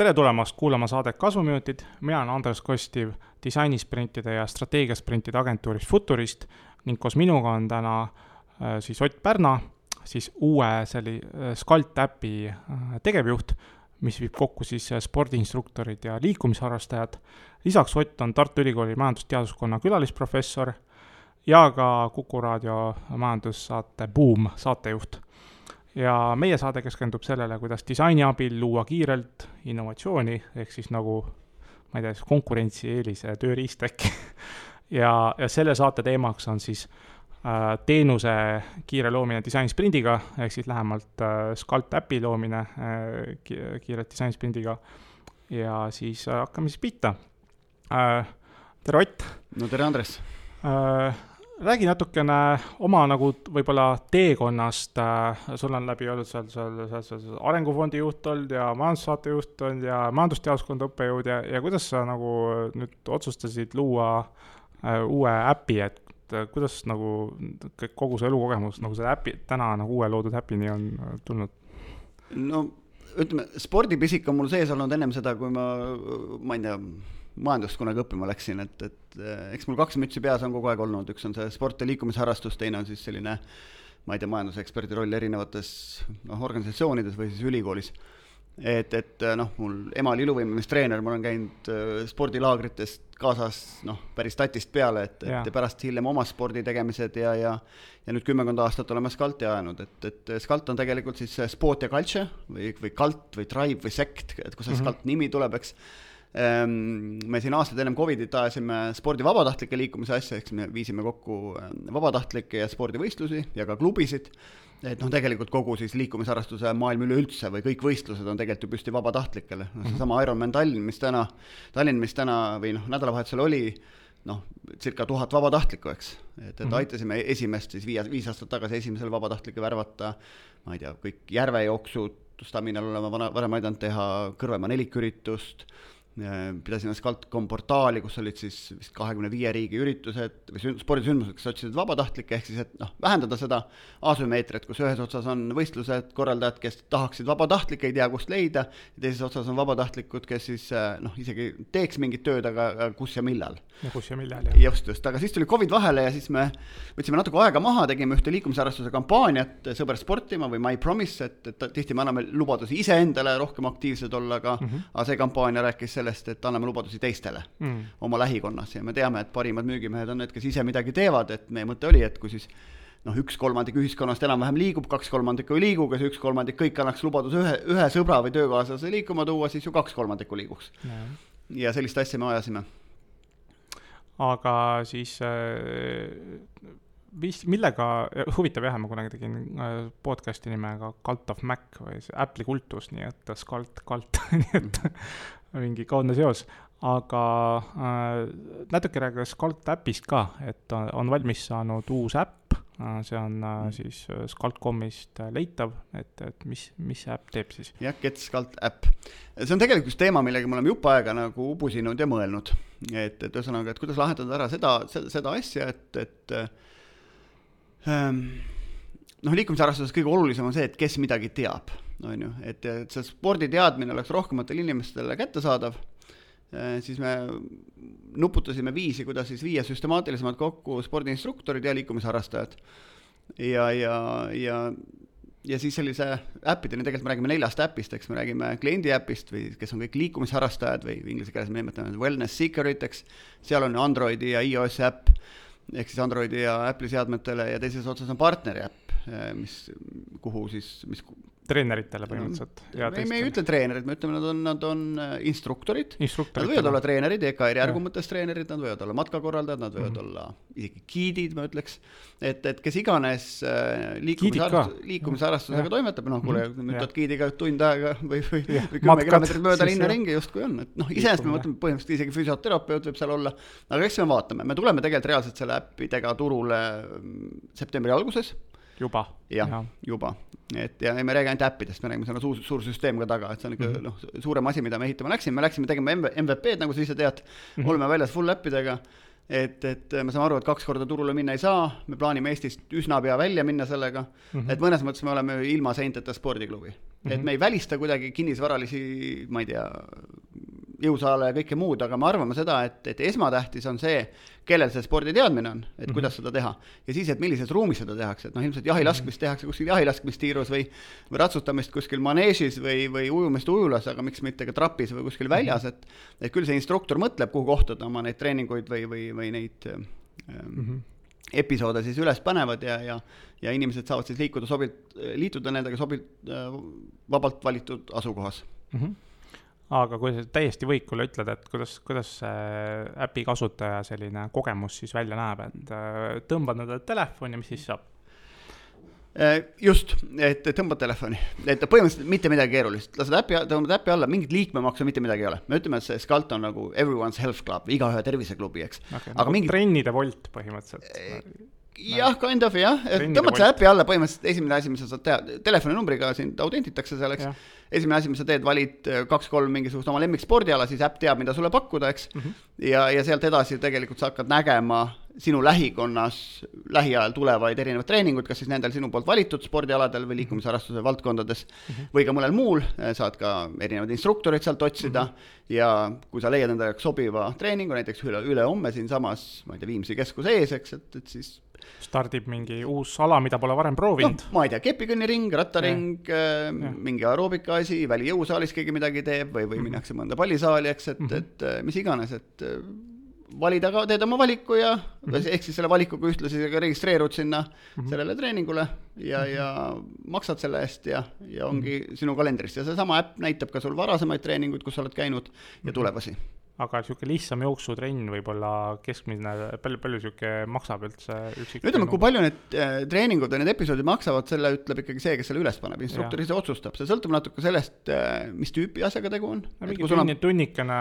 tere tulemast kuulama saadet Kasvuminutid, mina olen Andres Kostiv disainisprintide ja strateegiasprintide agentuurist Futurist ning koos minuga on täna äh, siis Ott Pärna, siis uue selli- äh,, Skalt äpi äh, tegevjuht, mis viib kokku siis spordiinstruktorid ja liikumisharrastajad. lisaks Ott on Tartu Ülikooli majandusteaduskonna külalisprofessor ja ka Kuku raadio majandussaate Buum saatejuht ja meie saade keskendub sellele, kuidas disaini abil luua kiirelt innovatsiooni, ehk siis nagu ma ei tea, siis konkurentsieelise tööriist äkki ja, ja selle saate teemaks on siis äh, teenuse kiire loomine disainisprindiga, ehk siis lähemalt äh, Scalt äpi loomine äh, ki kiirelt disainisprindiga. ja siis äh, hakkame siis pihta äh,. tere, Ott! no tere, Andres äh,! Räägi natukene oma nagu võib-olla teekonnast, sul on läbi olnud seal, seal, seal, seal arengufondi juht olnud ja majandussaate juht olnud ja majandusteaduskonna õppejõud ja, ja kuidas sa nagu nüüd otsustasid luua äh, uue äpi, et kuidas nagu kogu see elukogemus nagu selle äpi, täna nagu uue loodud äpini on tulnud? no ütleme, spordipisik on mul sees olnud ennem seda, kui ma, ma ei tea majandust kunagi õppima läksin, et, et eh, eks mul kaks mütsi peas on kogu aeg olnud, üks on see sport ja liikumisharrastus, teine on siis selline ma ei tea, majanduseksperdi roll erinevates noh, organisatsioonides või siis ülikoolis. et, et eh, noh, mul ema oli iluvõimemistreener, ma olen käinud eh, spordilaagritest kaasas noh, päris tatist peale, et, et pärast hiljem oma spordi tegemised ja, ja ja nüüd kümmekond aastat oleme Skalti ajanud, et, et Skalt on tegelikult siis sport ja culture või, või kalt või tribe või sekt, et kust see mm -hmm. Skalt nimi tuleb, eks me siin aastaid ennem Covidit ajasime spordi vabatahtlike liikumise asja, siis me viisime kokku ehm, vabatahtlikke ja spordivõistlusi ja ka klubisid, et noh, tegelikult kogu siis liikumisharrastuse maailm üleüldse või kõik võistlused on tegelikult ju püsti vabatahtlikele, noh seesama Ironman Tallinn, mis täna, Tallinn, mis täna või noh, nädalavahetusel oli, noh, circa tuhat vabatahtlikku, eks. et, et mhm. aitasime esimest siis viis, viis aastat tagasi esimesel vabatahtlikke värvata, ma ei tea, kõik järvejooksud, Staminal oleme vana, varem aidanud teha Kõrvemaa neliküritust pidasime Scaltcom portaali, kus olid siis vist kahekümne viie riigi üritused või sünd-, spordisündmused, kes otsisid vabatahtlikke, ehk siis et noh, vähendada seda asümmeetriat, kus ühes otsas on võistlused, korraldajad, kes tahaksid vabatahtlikke, ei tea, kust leida, ja teises otsas on vabatahtlikud, kes siis eh, noh, isegi teeks mingit tööd, aga kus ja millal. ja kus ja millal, jah. just, just, aga siis tuli Covid vahele ja siis me võtsime natuke aega maha, tegime ühte liikumisharrastuse kampaaniat Sõber sportima või My Promise, et, et tihti me anname lubadusi iseendale rohkem aktiivsed olla, aga mm, -hmm. aga see kampaania rääkis sellest, et anname lubadusi teistele mm. oma lähikonnas ja me teame, et parimad müügimehed on need, kes ise midagi teevad, et meie mõte oli, et kui siis noh, üks kolmandik ühiskonnast enam-vähem liigub, kaks kolmandikku ei liigu, kas üks kolmandik kõik annaks lubaduse ühe, ühe sõbra või töökaaslase liikuma tuua, siis ju kaks kolmandikku liiguks ja. ja sellist asja me ajasime. aga siis äh, mis, millega, huvitav jah, ma kunagi tegin äh, podcast'i nimega Cult of Mac või see Apple'i kultus, nii et Scalt, Cult nii et mingi kaudne seos, aga äh, natuke rääkige Scalt äpist ka, et on, on valmis saanud uus äpp äh,, see on äh, mm. siis äh, Scalt.com'ist äh, leitav, et, et mis, mis see äpp teeb siis? jah, Get Scalt äpp. see on tegelikult üks teema, millega me oleme jupp aega nagu ubusinud ja mõelnud. et, et ühesõnaga, et kuidas lahendada ära seda, seda, seda asja, et, et ähm, noh, liikumisharrastuses kõige olulisem on see, et kes midagi teab on ju, et, et see sporditeadmine oleks rohkematele inimestele kättesaadav, eh, siis me nuputasime viisi, kuidas siis viia süstemaatilisemalt kokku spordiinstruktorid ja liikumisharrastajad. ja, ja, ja, ja siis sellise äppideni, tegelikult me räägime neljast äpist, eks me räägime kliendi äpist või kes on kõik liikumisharrastajad või inglise keeles me nimetame wellness seekerit, eks, seal on Androidi ja iOS-i äpp, ehk siis Androidi ja Apple'i seadmetele ja teises otsas on partneri äpp, eh, mis, kuhu siis, mis treeneritele põhimõtteliselt. ei, me ei ütle treenerid, me ütleme, nad on, nad on äh, instruktorid. nad võivad olla treenerid, EKR-i järgu mõttes treenerid, nad võivad olla matkakorraldajad, nad võivad mm -hmm. olla isegi giidid, ma ütleks. et, et kes iganes äh, liikumisharrastus, liikumisharrastusega ja. toimetab, noh, kuule, mütad giidiga tund aega või, või, või kümme kilomeetrit mööda linna ringi justkui on, et noh, iseenesest me mõtleme põhimõtteliselt isegi füsioterapeut võib seal olla. aga eks me vaatame, me tuleme tegelikult reaalselt selle äppidega turule mm, septembri alguses juba? jah ja., juba, et ja me ei räägi ainult äppidest, me räägime, seal on suur, suur süsteem ka taga, et see on ikka mm -hmm. noh, suurem asi, mida me ehitama läksime, me läksime tegema MVP-d, nagu sa ise tead mm, -hmm. oleme väljas full äppidega, et, et me saame aru, et kaks korda turule minna ei saa, me plaanime Eestist üsna pea välja minna sellega mm, -hmm. et mõnes mõttes me oleme ilma seinteta spordiklubi -hmm. et me ei välista kuidagi kinnisvaralisi, ma ei tea, jõusaale ja kõike muud, aga me arvame seda, et, et esmatähtis on see, kellel see sporditeadmine on, et mm -hmm. kuidas seda teha. ja siis, et millises ruumis seda tehakse, et noh, ilmselt jahilaskmist tehakse kuskil jahilaskmistiirus või või ratsutamist kuskil maneežis või, või ujumist ujulas, aga miks mitte ka trapis või kuskil väljas, et et küll see instruktor mõtleb, kuhu kohta ta oma neid treeninguid või, või, või neid ähm, mm -hmm. episoode siis üles panevad ja, ja ja inimesed saavad siis liikuda sobilt, liituda nendega sobilt äh, vabalt valitud asukohas mm. -hmm aga kui sa täiesti võikule ütled, et kuidas, kuidas see äpi kasutaja selline kogemus siis välja näeb, et äh, tõmbad endale telefoni, mis siis saab? Äh, just, et tõmbad telefoni, et põhimõtteliselt mitte midagi keerulist, lased äpi, tõmbad äpi alla, mingit liikmemaksu, mitte midagi ei ole. me ütleme, et see Scalt on nagu everyone's health club, igaühe terviseklubi, eks okay,. aga nagu mingit. trennide volt põhimõtteliselt jah, kind of jah, tõmbad selle äpi alla, põhimõtteliselt esimene asi, mis sa saad teha, telefoninumbriga sind autentitakse seal, eks. esimene asi, mis sa teed, valid äh, kaks-kolm mingisugust oma lemmikspordiala, siis äpp teab, mida sulle pakkuda, eks mm. -hmm. ja, ja sealt edasi tegelikult sa hakkad nägema sinu lähikonnas lähiajal tulevaid erinevaid treeninguid, kas siis nendel sinu poolt valitud spordialadel või liikumisharrastuse valdkondades mm -hmm. või ka mõnel muul, äh, saad ka erinevaid instruktoreid sealt otsida mm -hmm. ja kui sa leiad endale sobiva treeningu, näiteks üle, ülehomme siinsamas, ma ei tea, Viimsi keskuse ees, eks, et, et siis stardib mingi uus ala, mida pole varem proovinud no,. ma ei tea, kepikõnniring, rattaring, äh, mingi aeroobika asi, välijõusaalis keegi midagi teeb või, või mm -hmm. minnakse mõnda pallisaali, eks, et mm, -hmm. et äh, mis iganes, et äh, valida ka, teed oma valiku ja mm -hmm. ehk siis selle valikuga ühtlasi ka registreerud sinna mm -hmm. sellele treeningule ja mm, -hmm. ja maksad selle eest ja, ja ongi mm -hmm. sinu kalendris ja seesama äpp näitab ka sul varasemaid treeninguid, kus sa oled käinud ja mhm. tulevasi aga niisugune lihtsam jooksutrenn võib-olla keskmine, palju, palju niisugune maksab üldse üksik? ütleme, kui palju need äh, treeningud või need episoodid maksavad, selle ütleb ikkagi see, kes selle üles paneb, instruktor ise otsustab, see sõltub natuke sellest, äh, mis tüüpi asjaga tegu on. mingi tunni, on... tunnikene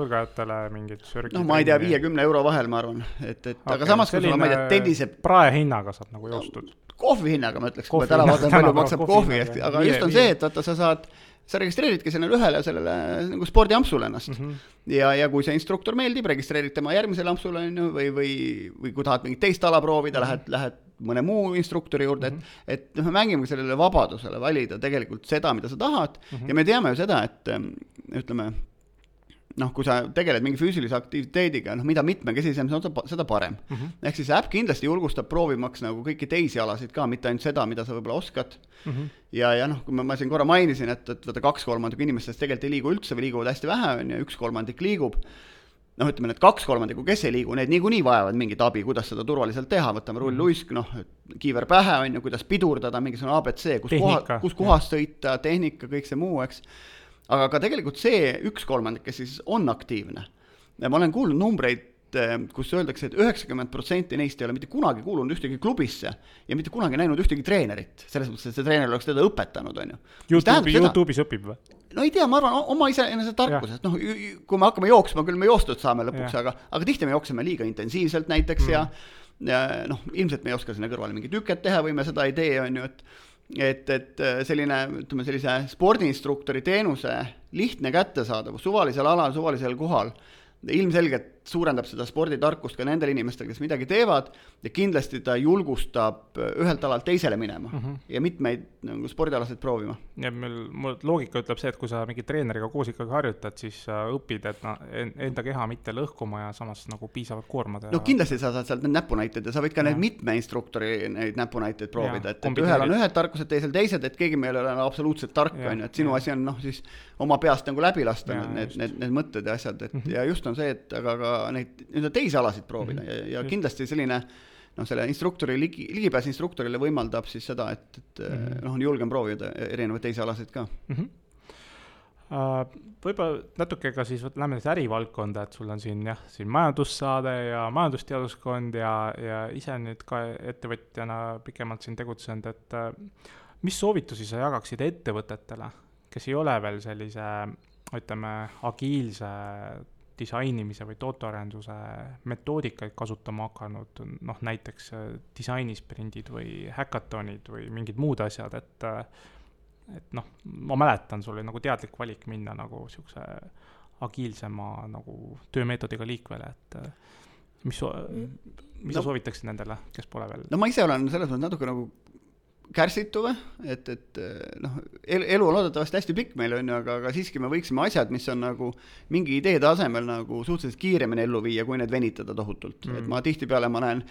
algajatele mingid sörgid. noh, ma ei tea, viiekümne euro vahel, ma arvan, et, et okay, aga samas, kui sul on, ma ei tea, tennise. praehinnaga saad nagu joostud no,. kohvi hinnaga ma ütleks, kui ma täna vaatan, palju maksab kohvi, aga just on see, et vaata, sa saad sa registreeridki sellele ühele sellele nagu spordiampsule ennast mm. -hmm. ja, ja kui see instruktor meeldib, registreerid tema järgmisele ampsule, on ju, või, või, või kui tahad mingit teist ala proovida mm, -hmm. lähed, lähed mõne muu instruktori juurde mm, -hmm. et, et noh, me mängime sellele vabadusele valida tegelikult seda, mida sa tahad mm -hmm. ja me teame ju seda, et ütleme, noh, kui sa tegeled mingi füüsilise aktiviteediga, noh, mida mitmekesisem seda parem mm. -hmm. ehk siis äpp kindlasti julgustab proovimaks nagu kõiki teisi alasid ka, mitte ainult seda, mida sa võib-olla oskad mm. -hmm. ja, ja noh, kui ma, ma siin korra mainisin, et, et vaata kaks kolmandikku inimestest tegelikult ei liigu üldse või liiguvad hästi vähe, on ju, üks kolmandik liigub noh, ütleme need kaks kolmandikku, kes ei liigu, need niikuinii vajavad mingit abi, kuidas seda turvaliselt teha, võtame rulluisk, noh, kiiver pähe, on ju, kuidas pidurdada, mingisugune abc, kus koha, kus kohas sõita, tehnika, kõik see muu, eks aga ka tegelikult see üks kolmandik, kes siis on aktiivne, ma olen kuulnud numbreid, eh, kus öeldakse et, et üheksakümmend protsenti neist ei ole mitte kunagi kuulunud ühtegi klubisse ja mitte kunagi näinud ühtegi treenerit, selles mõttes, et see treener oleks teda õpetanud, on ju. Youtube'i, Youtube'is õpib või? no ei tea, ma arvan, oma iseenese tarkusest, noh, kui me hakkame jooksma, küll me joostud saame lõpuks, aga, aga tihti me jookseme liiga intensiivselt näiteks mm. ja ja noh, ilmselt me ei oska sinna kõrvale mingit tüket teha või me seda ei tee, on ju, et et, et äh, selline, ütleme sellise spordiinstruktori teenuse lihtne kättesaadavus suvalisel alal, suvalisel kohal ilmselgelt suurendab seda sporditarkust ka nendel inimestel, kes midagi teevad ja kindlasti ta julgustab ühelt alalt teisele minema mm -hmm. ja mitmeid nagu spordialaseid proovima. ja meil, mul loogika ütleb see, et kui sa mingi treeneriga koos ikkagi harjutad, siis sa õpid, et no enda keha mitte lõhkuma ja samas nagu piisavalt koormada ja.... no kindlasti sa saad sealt need näpunäited ja sa võid ka ja. neid mitme instruktori neid näpunäiteid proovida, et, et ühel on ühed tarkused, teisel teised, et keegi meil ei ole absoluutselt tark, on ju, et sinu ja. asi on noh, siis oma peast nagu läbi lasta ja, need, need, need mõtted ja asjad, et mm -hmm. ja just on see, et aga, aga neid nii-öelda teisi alasid proovida mm -hmm. ja, ja kindlasti selline noh, selle instruktori ligi, ligipääs instruktorile võimaldab siis seda, et, et mm -hmm. noh, on julgem proovida erinevaid teisi alasid ka mm. -hmm. Võib-olla natuke ka siis lähme siis ärivaldkonda, et sul on siin jah, siin majandussaade ja majandusteaduskond ja, ja ise nüüd ka ettevõtjana pikemalt siin tegutsenud, et uh, mis soovitusi sa jagaksid ettevõtetele, kes ei ole veel sellise ütleme, agiilse disainimise või tootearenduse metoodikaid kasutama hakanud, noh näiteks äh, disainisprindid või häkatonid või mingid muud asjad, et äh, et noh, ma mäletan, sul oli nagu teadlik valik minna nagu niisuguse agiilsema nagu töömeetodiga liikvele, et äh, mis, mis no, sa soovitaksid nendele, kes pole veel? no ma ise olen selles mõttes natuke nagu kärsitu või, et, et noh, elu on loodetavasti hästi pikk meil on ju, aga, aga siiski me võiksime asjad, mis on nagu mingi idee tasemel nagu suhteliselt kiiremini ellu viia, kui need venitada tohutult. Mm.. et ma tihtipeale ma näen,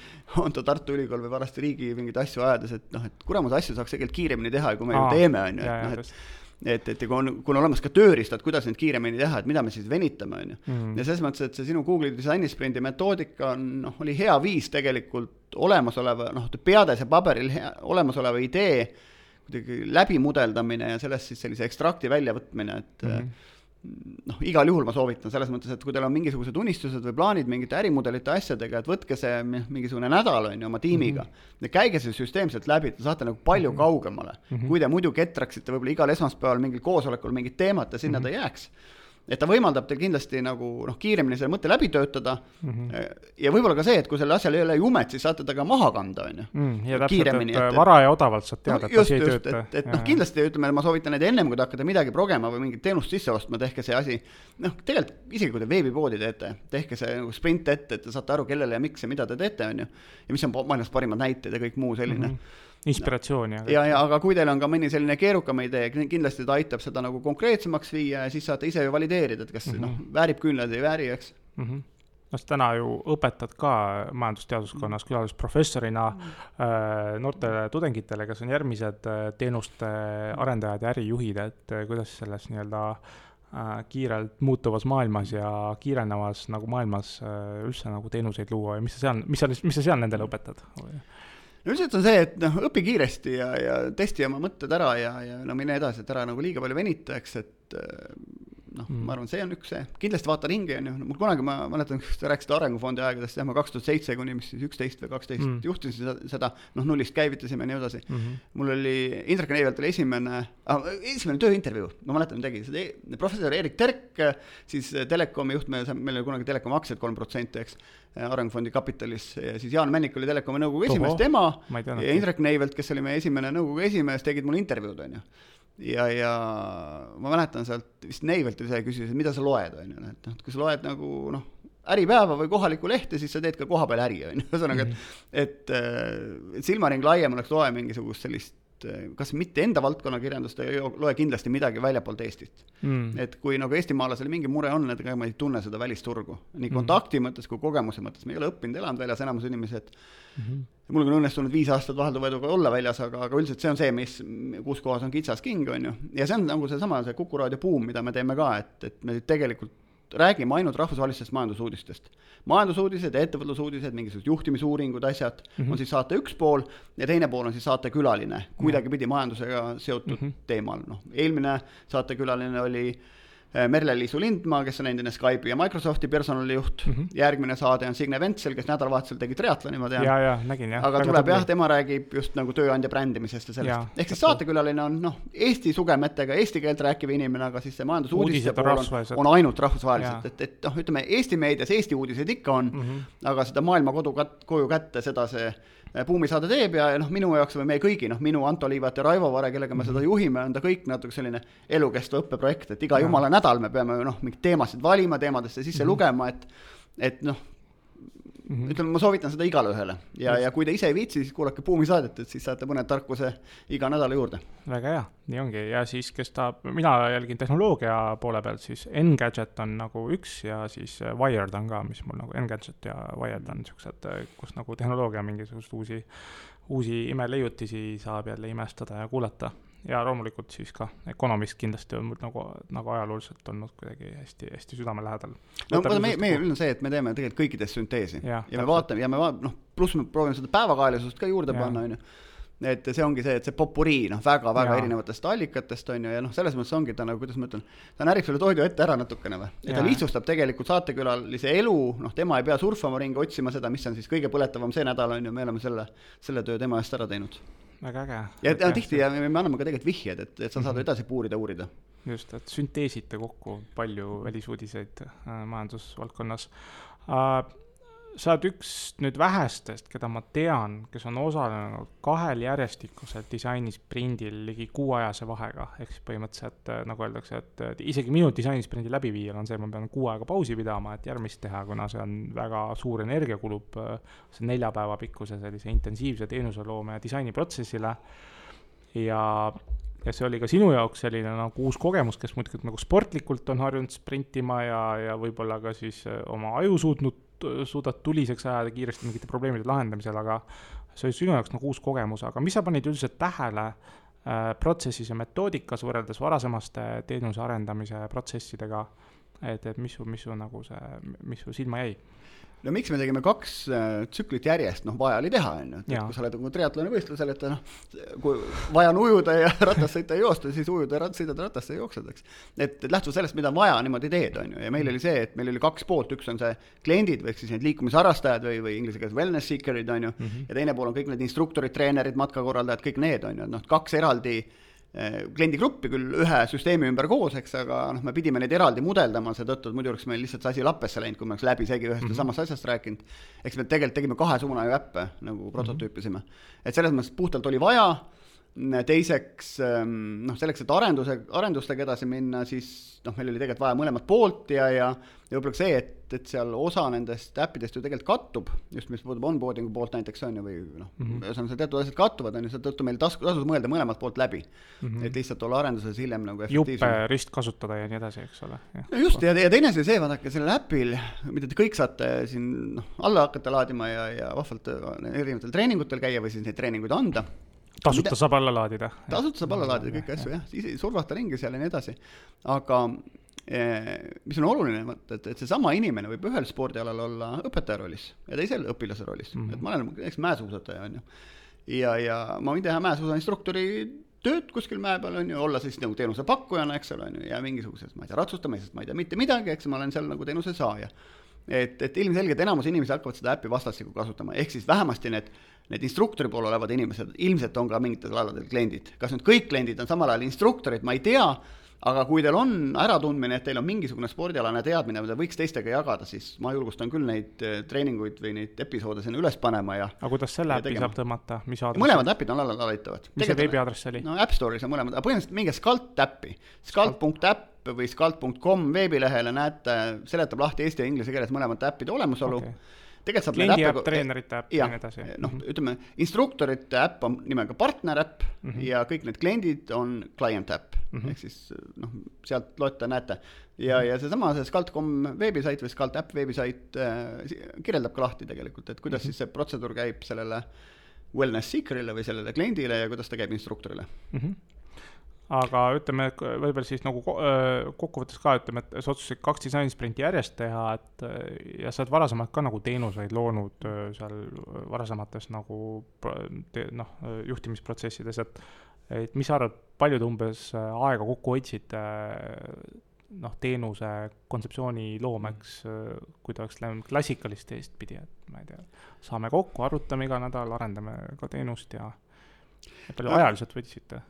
on ta Tartu Ülikool või varsti riigi mingeid asju ajades, et noh, et kuramuse asju saaks tegelikult kiiremini teha, kui me Aa, ju teeme, on ju, et noh, et et, et ja kui on, kui on olemas ka tööriistad, kuidas neid kiiremini teha, et mida me siis venitame, on ju. Mm. ja selles mõttes, et see sinu Google'i disainisprindi metoodika on, noh, oli hea viis tegelikult olemasoleva, noh, peades ja paberil hea, olemasoleva idee kuidagi läbimudeldamine ja sellest siis sellise ekstrakti väljavõtmine, et mm -hmm noh, igal juhul ma soovitan selles mõttes, et kui teil on mingisugused unistused või plaanid mingite ärimudelite asjadega, et võtke see mingisugune nädal, on ju, oma tiimiga mm. -hmm. käige see süsteemselt läbi, te saate nagu palju mm -hmm. kaugemale mm. -hmm. kui te muidu ketraksite võib-olla igal esmaspäeval mingil koosolekul mingit teemat ja sinna mm -hmm. ta jääks et ta võimaldab teil kindlasti nagu noh, kiiremini selle mõtte läbi töötada mm. -hmm. ja võib-olla ka see, et kui sellel asjal ei ole jumet, siis saate ta ka maha kanda, on ju. Mm, ja täpselt, et vara ja odavalt saad teada no,, et asi ei tööta. et, et noh, kindlasti ütleme, ma soovitan, et ennem kui te hakkate midagi progema või mingit teenust sisse ostma, tehke see asi. noh, tegelikult isegi kui te veebipoodi teete, tehke see nagu sprint ette, et te saate aru, kellele ja miks ja mida te teete, on ju. ja mis on maailmas parimad näited ja kõik muu selline mm. -hmm inspiratsiooni. ja, ja aga kui teil on ka mõni selline keerukam idee, kindlasti ta aitab seda nagu konkreetsemaks viia ja siis saate ise ju valideerida, et kas mm -hmm. noh, väärib küünlaid või ei vääri, eks mm. -hmm noh, täna ju õpetad ka majandusteaduskonnas külalisprofessorina mm. äh, noortele tudengitele, kes on järgmised äh, teenuste arendajad ja ärijuhid, et äh, kuidas selles nii-öelda äh, kiirelt muutuvas maailmas ja kiirenevas nagu maailmas äh, üldse nagu teenuseid luua ja mis sa seal, mis sa, mis sa seal nendele õpetad? No üldiselt on see, et noh, õpi kiiresti ja, ja testi oma mõtted ära ja, ja no mine edasi, et ära nagu liiga palju venita, eks, et noh mm., ma arvan, see on üks see, kindlasti vaata ringi, on ju, mul kunagi, ma mäletan, sa rääkisid Arengufondi aegadest, jah, ma kaks tuhat seitse kuni mis siis üksteist või kaksteist mm. juhtisin seda, seda, noh, nullist käivitasime ja nii edasi mm. -hmm. mul oli, Indrek Neivelt oli esimene ah,, esimene tööintervjuu, ma mäletan, tegi seda professor Erik Terk, siis Telekomi juht, me, meil oli kunagi Telekomi aktsiad kolm protsenti, eks, Arengufondi kapitalis ja siis Jaan Männik oli Telekomi nõukogu esimees, tema ja Indrek Neivelt, kes oli meie esimene nõukogu esimees, tegid mulle intervjuud, on ju ja, ja ma mäletan sealt vist Neivelt oli see, küsis, et mida sa loed, on ju, et noh, et kui sa loed nagu noh, Äripäeva või kohalikku lehte, siis sa teed ka kohapeal äri, on ju, ühesõnaga, et, mhm. et, et silmaring laiem oleks, loe mingisugust sellist kas mitte enda valdkonna kirjandust, ei loe kindlasti midagi väljapoolt Eestit mm.. et kui nagu eestimaalasel mingi mure on, et ega ma ei tunne seda välisturgu, nii mm. kontakti mm. mõttes kui kogemuse mõttes, me ei ole õppinud, elanud väljas, enamus inimesed mm. -hmm. mul on õnnestunud viis aastat vahelduva eduga olla väljas, aga, aga üldiselt see on see, mis, kus kohas on kitsas king, on ju, ja see on nagu seesama, see Kuku raadio buum, mida me teeme ka, et, et me tegelikult räägime ainult rahvusvahelistest majandusuudistest. majandusuudised ja ettevõtlusuudised, mingisugused juhtimisuuringud, asjad mm -hmm. on siis saate üks pool ja teine pool on siis saatekülaline, kuidagipidi majandusega seotud mm -hmm. teemal, noh, eelmine saatekülaline oli Äh, Merle-Liisu Lindmaa, kes on endine Skype'i ja Microsofti personalijuht mm, -hmm. järgmine saade on Signe Ventsel, kes nädalavahetusel tegi triatloni, ma tean. ja, ja nägin jah. aga tuleb jah, tema räägib just nagu tööandja brändimisest ja sellest. ehk siis saatekülaline on noh, Eesti sugemetega eesti keelt rääkiv inimene, aga siis see majandusuudiste pool on, on ainult rahvusvaheliselt, et, et noh, ütleme Eesti meedias Eesti uudised ikka on mm, -hmm. aga seda maailma kodu kat-, koju kätte, seda see Äh, buumisaade teeb ja, ja noh, minu jaoks või meie kõigi, noh, minu, Anto Liivat ja Raivo Vare, kellega me seda juhime, on ta kõik natuke selline elukestva õppeprojekt, et iga jumala nädal me peame noh, mingeid teemasid valima, teemadesse sisse mm -hmm. lugema, et et noh, mm -hmm. ütleme, ma soovitan seda igale ühele. Ja, ja kui te ise ei viitsi, siis kuulake Buumi saadet, et siis saate mõne tarkuse iga nädala juurde. väga hea, nii ongi. Ja siis, kes tahab, mina jälgin tehnoloogia poole pealt, siis Engadget on nagu üks ja siis Wired on ka, mis mul nagu Engadget ja Wired on siuksed, kus nagu tehnoloogia mingisuguseid uusi, uusi imeleiutisi saab jälle imestada ja kuulata ja loomulikult siis ka Economist kindlasti on mul nagu, nagu ajalooliselt olnud kuidagi hästi, hästi südamelähedal. no vaata, meie, meie on see, et me teeme tegelikult kõikidest sünteesi. Ja, ja me vaatame ja me vaatame, noh, pluss me proovime seda päevakajalisust ka juurde ja. panna, on ju et see ongi see, et see popurii noh, väga-väga erinevatest allikatest on ju, ja noh, selles mõttes ongi ta nagu, kuidas ma ütlen, ta närib selle toidu ette ära natukene või, et ta lihtsustab tegelikult saatekülalise elu, noh, tema ei pea surfama ringi, otsima seda, mis on siis kõige põletavam see nädal on ju, me oleme selle, selle töö tema eest ära teinud väga äge. ja, ja tihti ja me, me anname ka tegelikult vihjed, et, et sa saad mm -hmm. edasi puurida, uurida. just, et sünteesite kokku palju välisuudiseid äh, majandusvaldkonnas äh, sa oled üks nüüd vähestest, keda ma tean, kes on osalenud kahel järjestikusel disainisprindil ligi kuuajase vahega, ehk siis põhimõtteliselt äh, nagu öeldakse, et isegi minu disainisprindi läbiviijal on see, ma pean kuu aega pausi pidama, et järgmist teha, kuna see on väga suur energia kulub, äh, see nelja päeva pikkuse sellise intensiivse teenuseloome ja disainiprotsessile ja, ja see oli ka sinu jaoks selline nagu uus kogemus, kes muidugi nagu sportlikult on harjunud sprintima ja, ja võib-olla ka siis äh, oma aju suutnud, suudad tuliseks ajada kiiresti mingite probleemide lahendamisel, aga see oli sinu jaoks nagu uus kogemus, aga mis sa panid üldiselt tähele äh, protsessis ja metoodikas võrreldes varasemaste teenuse arendamise protsessidega, et, et mis su, mis su nagu see, mis su silma jäi? No miks me tegime kaks äh, tsüklit järjest, noh, vaja oli teha, on ju, et kui sa oled nagu triatloni võistlusel, et noh, kui vaja on ujuda ja ratast sõita ja joosta, siis ujud ja rat-, sõidad rattasse ja jooksed, eks. et lähtuv sellest, mida on vaja, niimoodi teed, on ju, ja meil oli see, et meil oli kaks poolt, üks on see kliendid või ehk siis need liikumisharrastajad või, või inglise keeles wellness seeker'id, on ju. Mm, -hmm. ja teine pool on kõik need instruktorid, treenerid, matkakorraldajad, kõik need, on ju, et noh, kaks eraldi Eh, kliendigruppi küll ühe süsteemi ümber koos, eks, aga noh, me pidime neid eraldi mudeldama seetõttu, et muidu oleks meil lihtsalt see asi lappesse läinud, kui me oleks läbisegi ühest ja mm -hmm. samast asjast rääkinud. eks me tegelikult tegime kahe suuna ju äppe nagu prototüüpisime. et selles mõttes puhtalt oli vaja teiseks ehm, noh, selleks, et arenduse, arendustega edasi minna, siis noh, meil oli tegelikult vaja mõlemat poolt ja, ja ja võib-olla ka see, et, et seal osa nendest äppidest ju tegelikult kattub, just mis puudutab onboarding'u poolt näiteks on ju, või noh mm -hmm., ühesõnaga seal teatud asjad kattuvad, on ju, seetõttu meil tasku, tasus mõelda mõlemalt poolt läbi mm. -hmm. et lihtsalt olla arenduses hiljem nagu juppe ristkasutada ja nii edasi, eks ole. just, ja, ja teine asi see, vaadake, sellel äpil, mida te kõik saate siin noh, alla hakata laadima ja, ja vahvalt erinevatel treeningutel käia või siis neid treeninguid anda tasuta saab alla laadida. tasuta saab alla laadida kõiki asju jah, ise survata ringi seal ja nii edasi. aga eh, mis on oluline, et, et seesama inimene võib ühel spordialal olla õpetaja rollis ja teisel õpilase rollis mm, -hmm. et ma olen näiteks mäesuusataja, on ju. ja, ja ma võin teha mäesuusainstruktori tööd kuskil mäe peal, on ju, olla siis nagu teenusepakkujana, eks ole, on ju, ja mingisuguses, ma ei tea, ratsustamises, ma ei tea mitte midagi, eks ma olen seal nagu teenuse saaja. Et, et ilmselgelt enamus inimesi hakkavad seda äppi vastastikku kasutama, ehk siis vähemasti need need instruktori pool olevad inimesed ilmselt on ka mingitel aladel kliendid. kas nüüd kõik kliendid on samal ajal instruktorid, ma ei tea, aga kui teil on äratundmine, et teil on mingisugune spordialane teadmine, mida võiks teistega jagada, siis ma julgustan küll neid eh, treeninguid või neid episoode sinna üles panema ja aga kuidas selle äpi saab tõmmata, mis aadress? mõlemad äpid on laaditavad. mis see veebiaadress oli? no App Store'is on mõlemad, aga põhimõtteliselt minge Scalt äppi, scalt.äpp või scalt.com veebilehele näete, seletab lahti eesti ja inglise keeles mõlemate äppide olemusolu okay tegelikult saab kliendi äpp, treenerite äpp ja nii edasi. noh, mhm. ütleme, instruktorite äpp on nimega partner äpp mm -hmm. ja kõik need kliendid on client äpp mm -hmm. ehk siis noh, sealt loete, näete. ja mm, -hmm. ja seesama, see Scalt.com veebisait või Scalt äpp veebisait äh, kirjeldab ka lahti tegelikult, et kuidas mm -hmm. siis see protseduur käib sellele wellness seeker'ile või sellele kliendile ja kuidas ta käib instruktorile mm. -hmm aga ütleme, võib-olla siis nagu kokkuvõttes ka ütleme, et sa otsustasid kaks disainisprinti järjest teha, et ja sa oled varasemalt ka nagu teenuseid loonud seal varasemates nagu noh, juhtimisprotsessides, et et mis sa arvad, palju te umbes aega kokku hoidsite noh, teenuse kontseptsiooni loomeks, kui ta oleks läinud klassikalist teest pidi, et ma ei tea, saame kokku, arutame iga nädal, arendame ka teenust ja palju ajaliselt võtsite?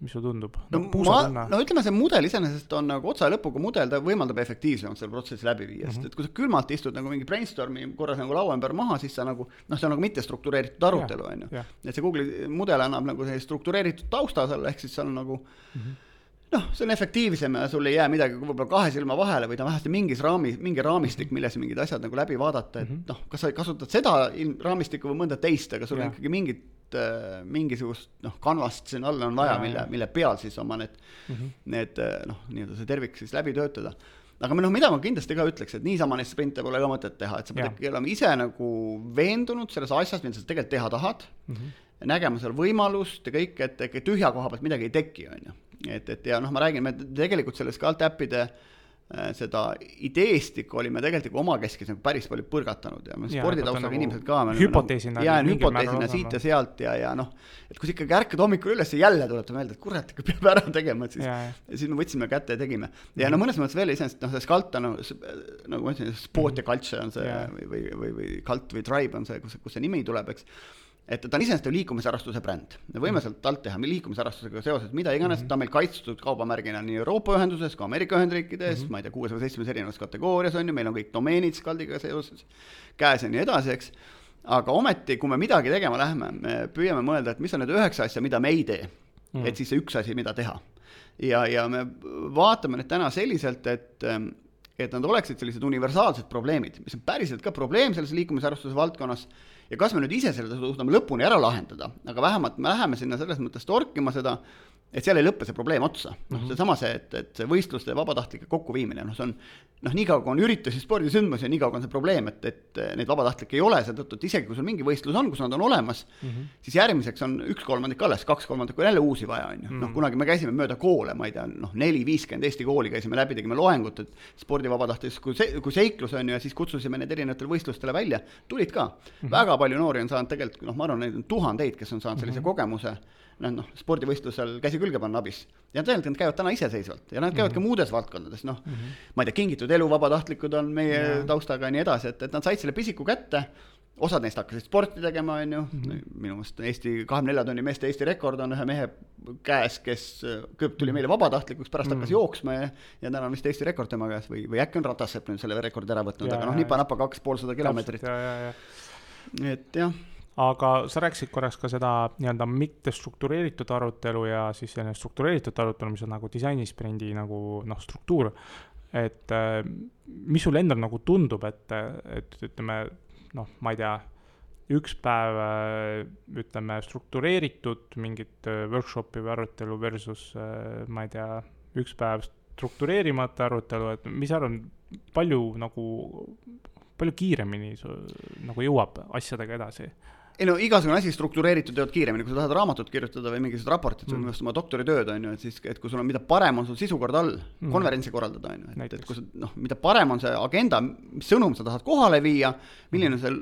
Mis sulle tundub? no, no ma, no ütleme, see mudel iseenesest on nagu otsa lõpuga mudel, ta võimaldab efektiivsemalt selle protsessi läbi viia mm, -hmm. sest et kui sa külmalt istud nagu mingi brainstorm'i korras nagu laua ümber maha, siis sa nagu noh, see on nagu mittestruktureeritud arutelu, on ju. et see Google'i mudel annab nagu sellise struktureeritud tausta sulle, ehk siis seal on nagu mm -hmm noh, see on efektiivsem ja sul ei jää midagi võib-olla kahe silma vahele või ta vähemasti mingis raami, mingi raamistik, milles mingid asjad nagu läbi vaadata, et mm -hmm. noh, kas sa kasutad seda raamistikku või mõnda teist, aga sul ja. on ikkagi mingid äh, mingisugust noh, kanvast siin all on vaja, mille, mille peal siis oma need mm, -hmm. need äh, noh, nii-öelda see tervik siis läbi töötada. aga noh, mida ma kindlasti ka ütleks, et niisama neid sprinte pole ka mõtet teha, et sa pead ikkagi olema ise nagu veendunud selles asjas, mida sa tegelikult teha tahad mm, -hmm. nägema seal võimalust ja kõik, et, et tühja koha pealt midagi ei teki, on ju. Et, et ja noh, ma räägin, me tegelikult selles ka altäppide äh, Äh, seda ideestikku olime tegelikult omakeskis nagu päris palju põrgatanud ja me sporditaustaga nagu inimesed ka. hüpoteesina. jaa, hüpoteesina siit ja sealt ja, ja noh, et kui sa ikkagi ärkad hommikul üles ja jälle tuletab meelde, et kurat, ikka peab ära tegema, et siis, siis me võtsime kätte ja tegime. ja no mõnes mõttes veel iseenesest noh, see Skalt on nagu, nagu ma ütlesin, sport ja culture on see yeah. või, või, või, või Cult või Tribe on see, kus, kus see nimi tuleb, eks et ta on iseenesest ju liikumisharrastuse bränd. me võime sealt alt teha liikumisharrastusega seoses mida iganes mm, -hmm. ta on meil kaitstud kaubamärgina nii Euroopa ühenduses kui Ameerika Ühendriikides mm, -hmm. ma ei tea, kuues või seitsmes erinevas kategoorias on ju, meil on kõik domeenid Skaldiga seoses käes ja nii edasi, eks. aga ometi, kui me midagi tegema läheme, me püüame mõelda, et mis on need üheksa asja, mida me ei tee mm. -hmm. et siis see üks asi, mida teha. ja, ja me vaatame nüüd täna selliselt, et et nad oleksid sellised universaalsed probleemid, mis on päriselt ka probleem selles liikumisharrastuse valdkonnas ja kas me nüüd ise selle suudame lõpuni ära lahendada, aga vähemalt me läheme sinna selles mõttes torkima seda, et seal ei lõppe see probleem otsa. noh, Mhm. seesama see, et, et see võistluste ja vabatahtlike kokkuviimine, noh, see on noh, niikaua kui on üritusi, spordisündmusi, niikaua kui on see probleem, et, et neid vabatahtlikke ei ole, seetõttu, et isegi kui sul mingi võistlus on, kus nad on olemas mm, -hmm. siis järgmiseks on üks kolmandik alles, kaks kolmandikku on jälle uusi vaja, on ju. noh, kunagi me käisime mööda koole, ma ei tea, noh, neli-viiskümmend Eesti kooli käisime läbi, tegime loengut, et spordivabatahtlikkus kui see, kui seiklus on ju, ja siis kutsusime neid erinevatele võistlustele välja, tulid ka mm. -hmm. väga palju noori on saanud tegelikult, noh, ma arvan, neid on tuhandeid, kes on saanud sellise mm -hmm. kogemuse noh, noh, spordivõistlusel käsi külge panna abis. ja tegelikult nad käivad täna iseseisvalt ja nad käivad mm -hmm. ka muudes valdkondades, noh mm, -hmm. ma ei tea, Kingitud elu vabatahtlikud on meie yeah. taustaga ja nii edasi, et, et nad said selle pisiku kätte, osad neist hakkasid sporti tegema, on ju mm, -hmm. minu meelest Eesti kahekümne nelja tunni meeste Eesti rekord on ühe mehe käes, kes kõigepealt tuli meile vabatahtlikuks, pärast hakkas mm -hmm. jooksma ja, ja täna on vist Eesti rekord tema käes või, või äkki on Ratassepp nüüd selle rekordi ära võtnud, aga noh, nipa-napa kaks poolsada kilomeetrit. et jah aga sa rääkisid korraks ka seda nii-öelda mittestruktureeritud arutelu ja siis selline struktureeritud arutelu, mis on nagu disainisprendi nagu noh, struktuur. et äh, mis sulle endal nagu tundub, et, et ütleme noh, ma ei tea, üks päev ütleme struktureeritud mingit workshopi või arutelu versus ma ei tea, üks päev struktureerimata arutelu, et mis sa arvad, palju nagu, palju kiiremini nagu jõuab asjadega edasi? Ei no igasugune asi struktureeritud jõuad kiiremini, kui sa tahad raamatut kirjutada või mingisugust raportit mm. minu arust oma doktoritööd, on ju, et siis, et kui sul on, mida parem on sul sisukord all mm., konverentsi korraldada, on ju, et, et kui sa noh, mida parem on see agenda, mis sõnum sa tahad kohale viia, milline on see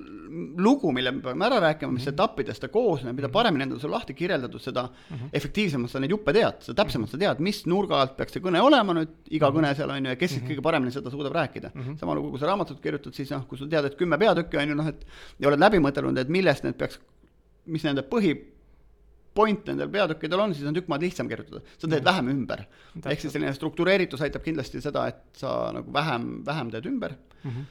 lugu, mille me peame ära rääkima, mis mm. etappidest ta koosneb, mida paremini endale sul lahti kirjeldatud, seda mm -hmm. efektiivsemalt sa neid juppe tead, seda täpsemalt sa tead, mis nurga alt peaks see kõne olema nüüd, iga kõne seal on ju, ja kes siis mm -hmm. kõige paremini seda suudab rääkida mm. -hmm. sama lugu, kui sa raamatut kirjutad, siis noh, kui sa tead, et kümme peatükki on ju noh, et ja oled läbi mõtelnud, et millest need mis nende põhi point nendel peatükkidel on, siis on tükk maad lihtsam kirjutada, sa teed mm. vähem ümber. ehk siis selline struktureeritus aitab kindlasti seda, et sa nagu vähem, vähem teed ümber mm. -hmm.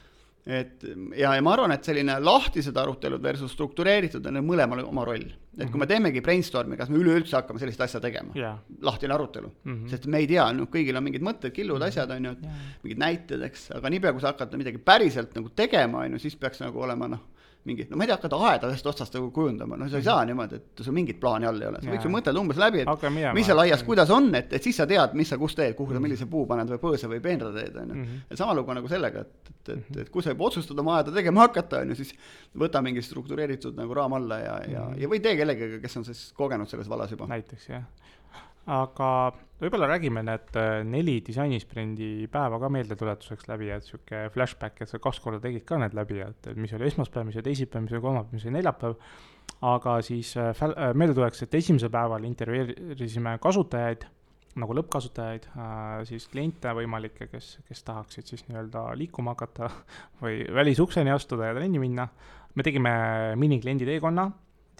et ja, ja ma arvan, et selline lahtised arutelud versus struktureeritud on mõlemal oma roll. et mm -hmm. kui me teemegi brainstorm'i, kas me üleüldse hakkame sellist asja tegema yeah., lahtine arutelu mm, -hmm. sest me ei tea, noh, kõigil on mingid mõtted, killud mm, -hmm. asjad on ju, et yeah. mingid näited, eks, aga niipea, kui sa hakkad midagi päriselt nagu tegema, on ju, siis peaks nagu olema noh mingit, no ma ei tea, hakata aeda ühest otsast nagu kujundama, no sa ei saa niimoodi, et sul mingit plaani all ei ole, sa võiks ju mõtelda umbes läbi, et mis seal aias, kuidas on, et, et siis sa tead, mis sa kus teed, kuhu sa millise puu paned või põõsa või peenra teed, on ju. ja sama lugu nagu sellega, et, et, et, et kui sa juba otsustad oma aeda tegema hakata, on ju, siis võta mingi struktureeritud nagu raam alla ja, ja, ja või tee kellegagi, kes on siis kogenud selles vallas juba. näiteks jah aga võib-olla räägime need neli disainisprendi päeva ka meeldetuletuseks läbi, et sihuke flashback, et sa kaks korda tegid ka need läbi, et, mis oli esmaspäev, mis oli teisipäev, mis oli kolmapäev, mis oli neljapäev. aga siis äh, meeldetuletuseks, et esimesel päeval intervjueerisime kasutajaid, nagu lõppkasutajaid äh,, siis kliente võimalikke, kes, kes tahaksid siis nii-öelda liikuma hakata või välisukseni astuda ja trenni minna. me tegime minikliendi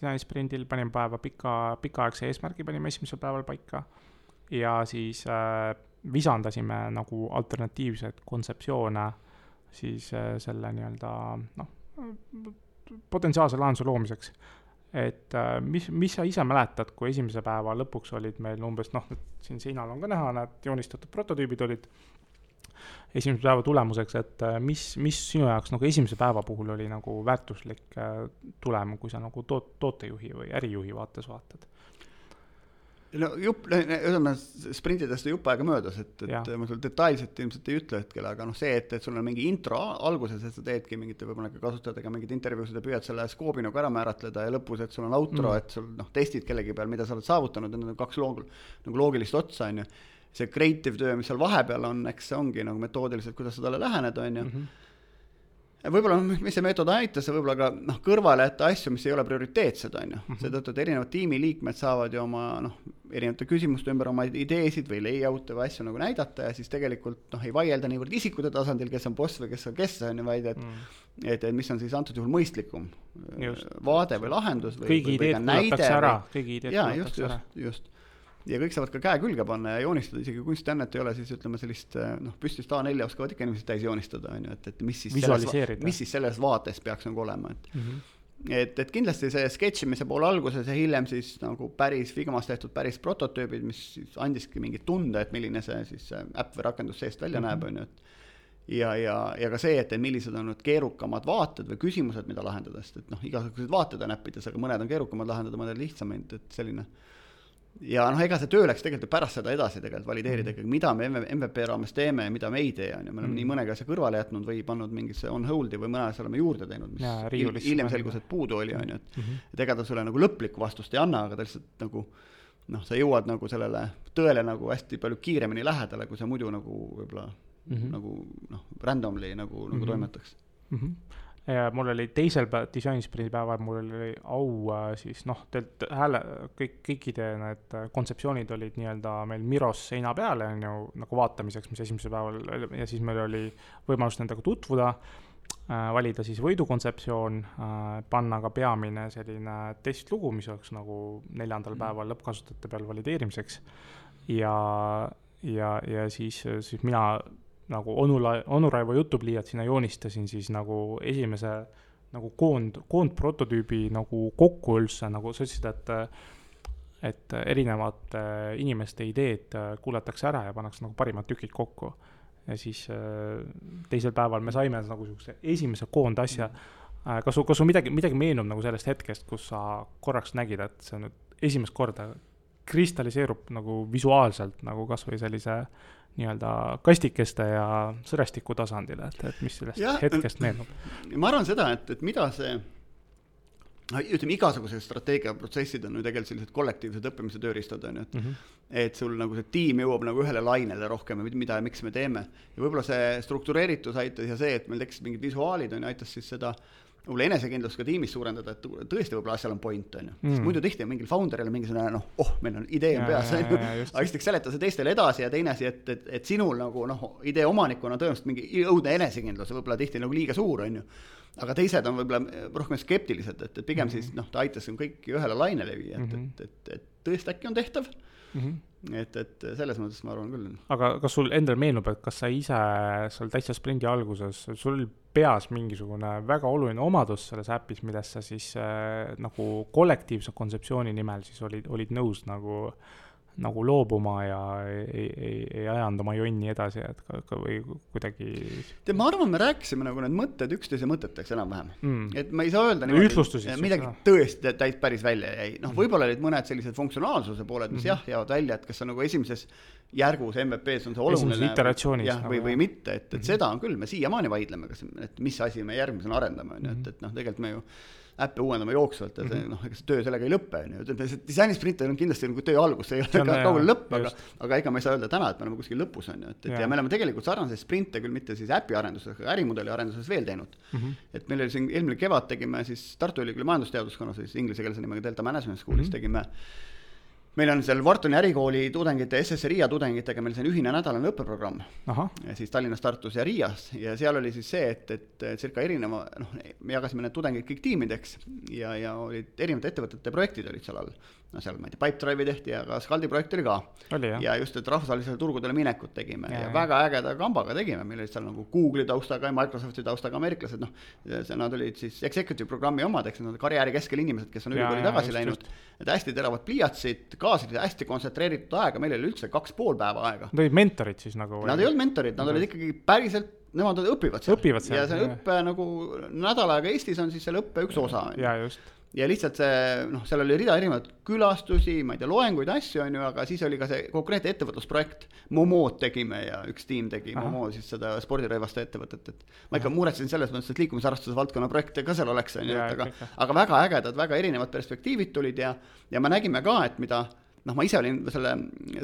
disainisprindil panime päeva pika, pikaaegse eesmärgi panime esimesel päeval paika ja siis äh, visandasime nagu alternatiivseid kontseptsioone siis äh, selle nii-öelda noh, potentsiaalse lahenduse loomiseks. et äh, mis, mis sa ise mäletad, kui esimese päeva lõpuks olid meil umbes noh, siin seinal on ka näha, need joonistatud prototüübid olid esimese päeva tulemuseks, et äh, mis, mis sinu jaoks nagu esimese päeva puhul oli nagu väärtuslik äh, tulem, kui sa nagu toot-, tootejuhi või ärijuhi vaates vaatad? no jupp, ütleme sprintidest on jupp aega möödas, et, et ja. ma sulle detailselt ilmselt ei ütle hetkel, aga noh, see, et, et sul on mingi intro alguses, et sa teedki mingite võib-olla ka kasutajatega mingeid intervjuusid ja püüad selle skoobi nagu ära määratleda ja lõpus, et sul on outro mm., et sul noh, testid kellegi peal, mida sa oled saavutanud need on kaks loog-, nagu loogilist otsa, on ju see creative töö, mis seal vahepeal on, eks see ongi nagu metoodiliselt, kuidas sa talle lähened, on ju mm. -hmm võib-olla, mis see meetod aitas, võib-olla ka noh, kõrvale jätta asju, mis ei ole prioriteetsed, on ju. Mhm. seetõttu, et erinevad tiimiliikmed saavad ju oma noh, erinevate küsimuste ümber oma ideesid või layout'e või asju nagu näidata ja siis tegelikult noh, ei vaielda niivõrd isikute tasandil, kes on boss või kes on kes, on ju, vaid et mm. et, et mis on siis antud juhul mõistlikum just. vaade või lahendus või, kõigi ideed kuulatakse ära, kõigi ideed kuulatakse ära. just, just ja kõik saavad ka käe külge panna ja joonistada, isegi kunstiannet ei ole, siis ütleme sellist noh, püstist A4 oskavad ikka inimesed täis joonistada, on ju, et, et mis siis selles, mis siis selles vaates peaks nagu olema, et mm. -hmm et, et kindlasti see sketšimise poole alguses ja hiljem siis nagu päris Figmas tehtud päris prototüübid, mis siis andiski mingi tunde, et milline see siis see äpp või rakendus seest välja mm -hmm. näeb, on ju, et ja, ja, ja ka see, et millised on need keerukamad vaated või küsimused, mida lahendada, sest et noh, igasugused vaated on äppides, aga mõned on keerukamad lahendada, mõned lihtsamaid, et selline ja noh, ega see töö läks tegelikult pärast seda edasi tegelikult valideerida Mhm. ikkagi, mida me MVP raames teeme ja mida me ei tee, on ju, me oleme Mhm. nii mõnegi asja kõrvale jätnud või pannud mingisse on hold'i või mõne asja oleme juurde teinud, mis hiljem selgus, et puudu oli, on ju, et Mhm. et ega ta sulle nagu lõplikku vastust ei anna, aga ta lihtsalt nagu noh, sa jõuad nagu sellele tõele nagu hästi palju kiiremini lähedale, kui sa muidu nagu võib-olla mm Mhm. -hmm. nagu noh, randomly nagu mm, -hmm. nagu Mhm. toimetaks. Ja mul oli teisel päeval, disainisprindi päeval, mul oli au äh, siis noh, tegelikult hääle, kõik, kõikide need kontseptsioonid olid nii-öelda meil Miros seina peal, on ju, nagu vaatamiseks, mis esimesel päeval ja siis meil oli võimalus nendega tutvuda äh,, valida siis võidukontseptsioon äh,, panna ka peamine selline testlugu, mis oleks nagu neljandal päeval lõppkasutajate peal valideerimiseks. ja, ja, ja siis, siis mina nagu onu La-, onu Raivo jutupliiatsina joonistasin siis nagu esimese nagu koond, koondprototüübi nagu kokku üldse, nagu sa ütlesid, et et erinevate inimeste ideed kuulatakse ära ja pannakse nagu parimad tükid kokku. ja siis äh, teisel päeval me saime nagu niisuguse esimese koondasja. kas sul, kas sul midagi, midagi meenub nagu sellest hetkest, kus sa korraks nägid, et see nüüd esimest korda kristalliseerub nagu visuaalselt nagu kasvõi sellise nii-öelda kastikeste ja sõrestiku tasandil, et, et mis sellest ja, hetkest meenub? ma arvan seda, et, et mida see ütleme, igasugused strateegiaprotsessid on ju tegelikult sellised kollektiivsed õppimise tööriistad, on ju, et mm -hmm. et sul nagu see tiim jõuab nagu ühele lainele rohkem mida ja miks me teeme. ja võib-olla see struktureeritus aitas ja see, et meil tekkisid mingid visuaalid, on ju, aitas siis seda võib-olla enesekindlust ka tiimis suurendada, et tõesti võib-olla asjal on point, on ju. Mm.. muidu tihti on mingil founder'il mingisugune noh, oh, meil on idee on peas, on ju, aga esiteks seleta see teistele edasi ja teine asi, et, et, et sinul nagu noh, idee omanikuna tõenäoliselt mingi õudne enesekindlus võib-olla tihti nagu liiga suur, on ju. Aga teised on võib-olla rohkem skeptilised, et, et pigem mm -hmm. siis noh, ta aitas kõiki ühele lainele viia, et mm, -hmm. et, et, et tõesti äkki on tehtav mm. -hmm et, et selles mõttes ma arvan küll. aga kas sul endal meenub, et kas sa ise seal täitsa sprindi alguses, sul oli peas mingisugune väga oluline omadus selles äpis, millest sa siis äh, nagu kollektiivse kontseptsiooni nimel siis olid, olid nõus nagu nagu loobuma ja ei, ei, ei ajanud oma jonni edasi, et ka, ka või kuidagi. tead, ma arvan, me rääkisime nagu need mõtted üksteise mõteteks enam-vähem mm.. et ma ei saa öelda niimoodi, midagi tõesti täit päris välja jäi, noh, võib-olla olid mõned sellised funktsionaalsuse pooled, mis mm -hmm. jah, jäävad välja, et kas sa nagu esimeses järgus MVP-s on see oluline. jah, või, või mitte, et, et mm -hmm. seda on küll, me siiamaani vaidleme, kas, et mis asi me järgmisena arendame, on ju, et, et noh, tegelikult me ju äppe uuendama jooksvalt ja see noh, ega see töö sellega ei lõpe, on ju, ütleme see disainisprint on kindlasti nagu töö algus, see ei ole ka kaugel lõpp, aga aga ega ma ei saa öelda täna, et me oleme kuskil lõpus, on ju, et, et ja. ja me oleme tegelikult sarnaseid sprinte küll mitte siis äpi arenduses, aga ärimudeli arenduses veel teinud mm. -hmm. et meil oli siin eelmine kevad tegime siis Tartu Ülikooli majandusteaduskonnas, siis inglisekeelse nimega Delta Management School'is mm -hmm. tegime meil on seal Whartoni ärikooli tudengite, SSRIA tudengitega meil see ühine nädalane õppeprogramm. siis Tallinnas, Tartus ja Riias ja seal oli siis see, et, et circa erineva, noh, me jagasime need tudengid kõik tiimideks ja, ja olid erinevate ettevõtete projektid olid seal all. No seal, ma ei tea, Pipedrive'i tehti, aga Scaldi projekt oli ka. ja just, et rahvusvahelisele turgudele minekut tegime ja, ja, ja väga ägeda kambaga tegime, meil olid seal nagu Google'i taustaga ja Microsofti taustaga ameeriklased, noh, see, nad olid siis executive programmi omad, ehk nad karjääri keskel inimesed, kes on ülikooli tagasi just, läinud, et hästi teravad pliiatsid, kaasasid hästi kontsentreeritud aega, meil oli üldse kaks pool päeva aega. Nad olid mentorid siis nagu? Nad ei olnud mentorid, nad olid ikkagi päriselt, nemad õpivad seal. õpivad seal. ja see õppe nagu nädal aega Eestis on siis selle õppe üks osa. ja just ja lihtsalt see noh, seal oli rida erinevaid külastusi, ma ei tea, loenguid, asju on ju, aga siis oli ka see konkreetne ettevõtlusprojekt. Momod tegime ja üks tiim tegi Aha. Momo siis seda spordirõivaste ettevõtet, et ma ikka muretsen selles mõttes, et liikumisharrastuse valdkonna projekte ka seal oleks, on ju, et aga, aga väga ägedad, väga erinevad perspektiivid tulid ja, ja me nägime ka, et mida noh, ma ise olin selle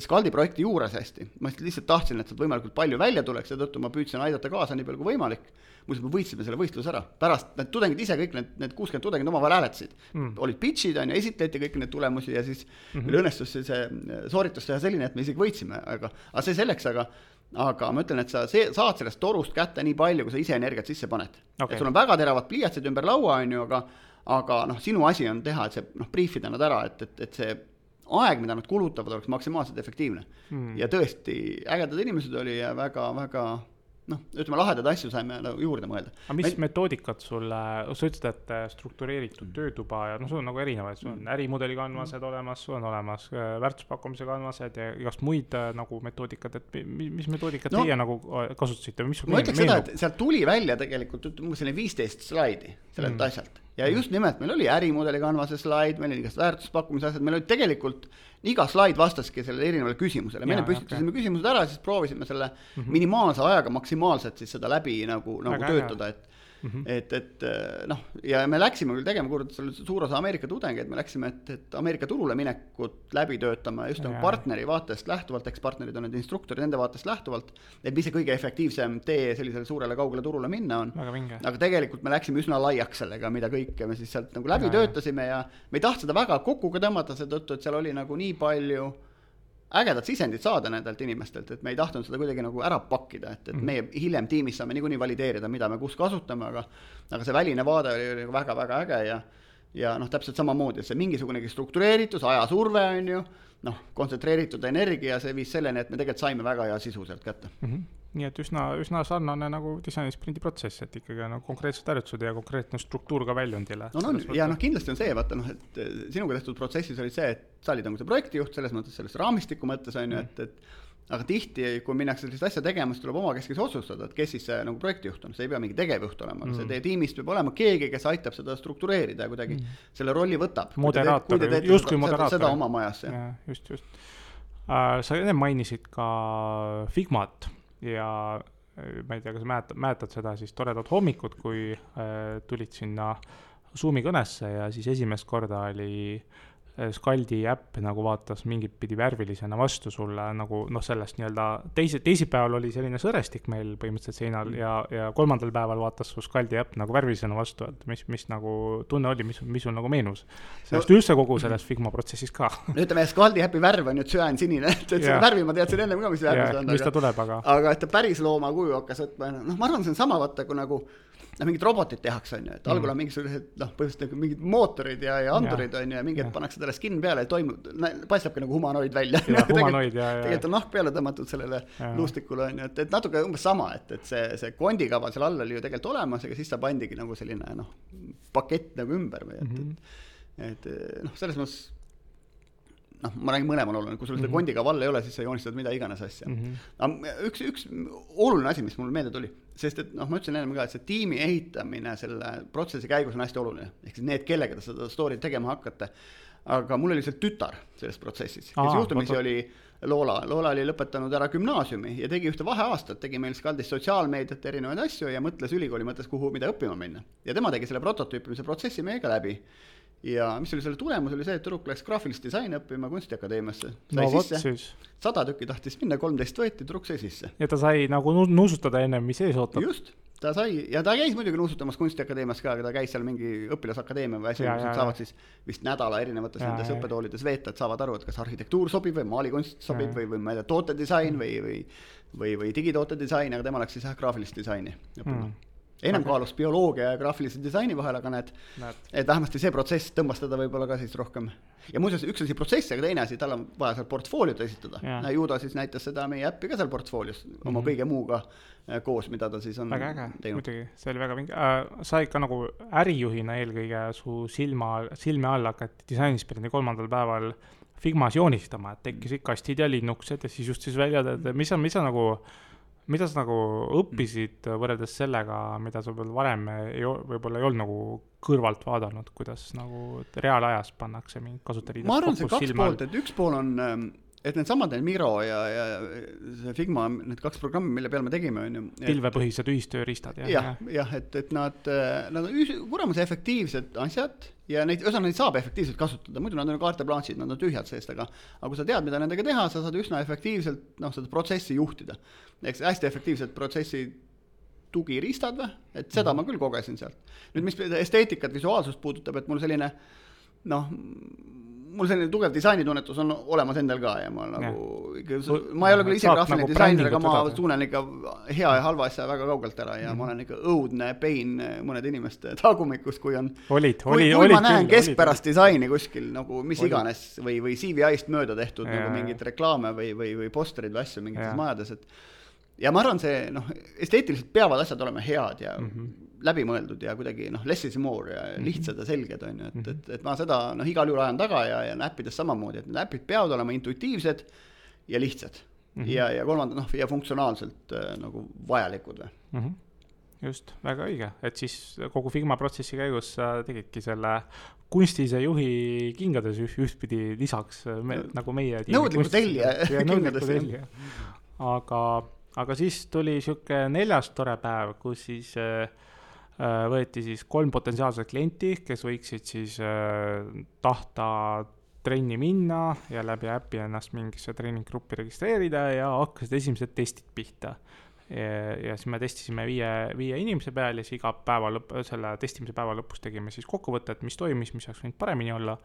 Scaldi projekti juures hästi, ma lihtsalt tahtsin, et sealt võimalikult palju välja tuleks, seetõttu ma püüdsin aidata kaasa nii palju kui võimalik. muuseas, me võitsime selle võistluse ära, pärast need tudengid ise kõik need, need kuuskümmend tudengit omavahel hääletasid. Mm.. olid pitch'id on ju, esitleti kõiki neid tulemusi ja siis mm -hmm. meil õnnestus see, see sooritus teha selline, et me isegi võitsime, aga, aga see selleks, aga aga ma ütlen, et sa see, saad sellest torust kätte nii palju, kui sa ise energiat sisse paned. Okay.. et sul on väga teravad pliiatsid ümber laua, on ju, aga aga noh, sinu asi on teha, et see noh, brief ida nad ära, et, et, et see aeg, mida nad kulutavad, oleks maksimaalselt efektiivne. Mm.. ja tõesti, ägedad inimesed oli ja väga-väga noh, ütleme lahedaid asju saime nagu juurde mõelda. aga mis Meil... metoodikat sulle, sa ütlesid, et äh, struktureeritud töötuba ja noh, sul on nagu erinevaid, sul on mm. ärimudeli kanvased mm. olemas, sul on olemas äh, väärtuspakkumise kanvased ja igast muid äh, nagu metoodikat, et mis, mis metoodikat no, teie nagu kasutasite või mis ma ütleks seda, et sealt tuli välja tegelikult umbes selline viisteist slaidi sellelt mm. asjalt ja just nimelt meil oli ärimudeli kanvase slaid, meil oli igast väärtuspakkumise asjad, meil olid tegelikult iga slaid vastaski sellele erinevale küsimusele, me püstitasime okay. küsimused ära, siis proovisime selle mm -hmm. minimaalse ajaga maksimaalselt siis seda läbi nagu, nagu Väga töötada, et Mm -hmm. et, et eh, noh, ja me läksime küll tegema, kurat, suur osa Ameerika tudengeid, me läksime, et, et Ameerika turule minekut läbi töötama just nagu partneri vaatest lähtuvalt, eks partnerid on need instruktorid, nende vaatest lähtuvalt, et mis see kõige efektiivsem tee sellisele suurele kaugele turule minna on. aga tegelikult me läksime üsna laiaks sellega, mida kõike me siis sealt nagu läbi ja, töötasime ja me ei tahtnud seda väga kokku ka tõmmata seetõttu, et seal oli nagu nii palju ägedat sisendit saada nendelt inimestelt, et me ei tahtnud seda kuidagi nagu ära pakkida, et, et mhm. meie hiljem tiimis saame niikuinii valideerida, mida me kus kasutame, aga aga see väline vaade oli nagu väga-väga äge ja ja noh, täpselt samamoodi, et see mingisugunegi struktureeritus, ajasurve on ju, noh, kontsentreeritud energia, see viis selleni, et me tegelikult saime väga hea sisu sealt kätte mm. -hmm nii et üsna, üsna sarnane nagu disainisprindi protsess, et ikkagi nagu konkreetsed harjutused ja konkreetne struktuur ka väljundile. no, no ja noh, kindlasti on see, vaata noh, et eh, sinuga tehtud protsessis oli see, et sa olid nagu see projektijuht selles mõttes, selles raamistiku mõttes on ju, et, et aga tihti, kui minnakse sellist asja tegema, siis tuleb omakeskis otsustada, et kes siis see nagu projektijuht on, see ei pea mingi tegevjuht olema mm., see teie tiimist peab olema keegi, kes aitab seda struktureerida ja kuidagi mm. selle rolli võtab. moderaator, justkui moderaator. seda oma majas. just, just uh,. sa enne mainisid ka Figmat ja äh, ma ei tea, kas mäletad, mäletad seda siis toredat hommikut, kui äh, tulid sinna Zoomi kõnesse ja siis esimest korda oli äh, Skaldi äpp nagu vaatas mingit pidi värvilisena vastu sulle nagu noh, sellest nii-öelda teise, teisipäeval oli selline sõrestik meil põhimõtteliselt seinal mm. ja, ja kolmandal päeval vaatas su Skaldi äpp nagu värvilisena vastu, et mis, mis nagu tunne oli, mis, mis sul nagu meenus? sellest no, üldse kogu sellest Figma protsessis ka. no ütleme, Skaldi äpi värv on ju tsüaansinine, et, et seda värvi ma teadsin ennem ka, mis värv see on. mis ta tuleb, aga. aga et ta päris looma kuju hakkas võtma, noh, ma arvan, see on sama, vaata, kui nagu noh, mingid robotid tehakse, on ju, et algul on mm. mingisugused noh, põhimõtteliselt nagu mingid mootorid ja, ja andurid on ju, ja mingi hetk pannakse talle skin peale ja toimub, paistabki nagu humanoid välja. tegelikult on nahk peale tõmmatud sellele luustikule on ju, et, et natuke umbes sama, et, et see, see kondikava seal all oli ju tegelikult olemas, aga siis ta pandigi nagu selline noh, pakett nagu ümber või et mm, -hmm. et, et noh, selles mõttes noh, ma räägin mõlemal oluline, kui sul seda mm -hmm. kondiga vall ei ole, siis sa joonistad mida iganes asja mm. -hmm. aga üks, üks oluline asi, mis mul meelde tuli, sest et noh, ma ütlesin ennem ka, et see tiimi ehitamine selle protsessi käigus on hästi oluline, ehk siis need, kellega te seda story'd tegema hakkate. aga mul oli lihtsalt tütar selles protsessis, kes juhtumisi oli Loola, Loola oli lõpetanud ära gümnaasiumi ja tegi ühte vaheaastat, tegi meil Scaldis sotsiaalmeediat, erinevaid asju ja mõtles ülikooli mõttes, kuhu, mida õppima minna. ja tema tegi selle prototüüpimise protsessi meiega läbi ja mis oli selle tulemus, oli see, et tüdruk läks graafilist disaini õppima Kunstiakadeemiasse. no vot siis. sada tükki tahtis minna, kolmteist võeti, tüdruk sai sisse. ja ta sai nagu nuusutada ennem, mis ees ootab. just, ta sai ja ta käis muidugi nuusutamas Kunstiakadeemias ka, aga ta käis seal mingi õpilasakadeemia või asi, kus nad saavad siis vist nädala erinevates ja, nendes õppetoolides veeta, et saavad aru, et kas arhitektuur sobib või maalikunst sobib ja, või, või ma ei tea, tootedisain või, või või, või digitoote disain, aga tema läks siis jah, graafilist disaini õppima mm enam kaalus bioloogia ja graafilise disaini vahel, aga näed, et vähemasti see protsess tõmbas teda võib-olla ka siis rohkem. ja muuseas, üks asi protsess, aga teine asi, tal on vaja seal portfooliot esitada. ju ta siis näitas seda meie äppi ka seal portfoolios mm -hmm. oma mhm. kõige muuga äh, koos, mida ta siis on väga äge, muidugi, see oli väga vinge äh,. sa ikka nagu ärijuhina eelkõige su silma, silme all hakati disainisprindi kolmandal päeval Figmas joonistama, et tekkisid kastid ja linnukesed ja siis just siis välja, et mis on, mis on nagu mida sa nagu õppisid võrreldes sellega, mida sa veel varem ei, võib-olla ei olnud nagu kõrvalt vaadanud, kuidas nagu reaalajas pannakse mingid kasutajaliidud ma arvan, see kaks poolt, et üks pool on ähm, et needsamad need Miro ja, ja see Figma, need kaks programmi, mille peal me tegime, on ju. pilvepõhised ühistööriistad, jah? jah, jah, et, et nad, nad on kuramuse efektiivsed asjad ja neid, ühesõnaga neid saab efektiivselt kasutada, muidu nad on kaarte blanšid, nad on tühjad seest, aga aga kui sa tead, mida nendega teha, sa saad üsna efektiivselt noh, seda protsessi juhtida. eks hästi efektiivsed protsessi tugiriistad või, et seda ma küll kogesin sealt. nüüd, mis esteetikat, visuaalsust puudutab, et mul selline noh, mul selline tugev disainitunnetus on olemas endal ka ja ma nagu ikka, ma ei ole küll ise graafiline nagu disainer, aga ma tunnen ikka hea ja halva asja väga kaugelt ära ja mm -hmm. ma olen ikka õudne pein mõnede inimeste tagumikus, kui on. olid, oli, oli. kui ma näen keskpärast disaini kuskil nagu mis olid. iganes või, või CVI-st mööda tehtud ja, nagu mingeid reklaame või, või, või posterid või asju mingites majades, et ja ma arvan, see noh, esteetiliselt peavad asjad olema head ja mm -hmm. läbimõeldud ja kuidagi noh, less is more ja mm -hmm. lihtsad ja selged, on ju, et, et, et ma seda noh, igal juhul ajan taga ja, ja äppides samamoodi, et need äpid peavad olema intuitiivsed ja lihtsad mm. -hmm. ja, ja kolmandad noh, ja funktsionaalselt äh, nagu vajalikud või mm. -hmm just, väga õige, et siis kogu Figma protsessi käigus sa tegidki selle kunstilise juhi kingades üht, ühtpidi lisaks me, nagu meie. nõudliku tellija. nõudliku tellija, aga, aga siis tuli sihuke neljas tore päev, kus siis äh, äh, võeti siis kolm potentsiaalset klienti, kes võiksid siis äh, tahta trenni minna ja läbi äpi ennast mingisse treeninggruppi registreerida ja hakkasid esimesed testid pihta ja, siis me testisime viie, viie inimese peal ja siis iga päeva lõpp, selle testimise päeva lõpus tegime siis kokkuvõtet, mis toimis, mis oleks võinud paremini olla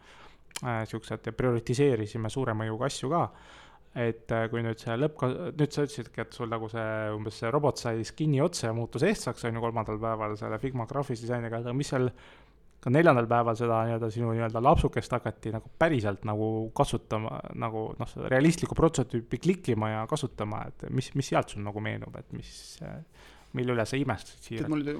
siuksed ja prioritiseerisime suure mõjuga asju ka. Et äh, kui nüüd see lõpp, nüüd sa ütlesidki, et sul nagu see umbes see robot sai skin'i otsa ja muutus ehtsaks, on ju, kolmandal päeval selle Figma graafilis disainiga, aga mis seal ka neljandal päeval seda nii-öelda sinu nii-öelda lapsukest hakati nagu päriselt nagu kasutama, nagu noh, realistlikku prototüüpi klikkima ja kasutama, et mis, mis sealt sul nagu meenub, et mis, mille üle sa imestasid siiralt? mul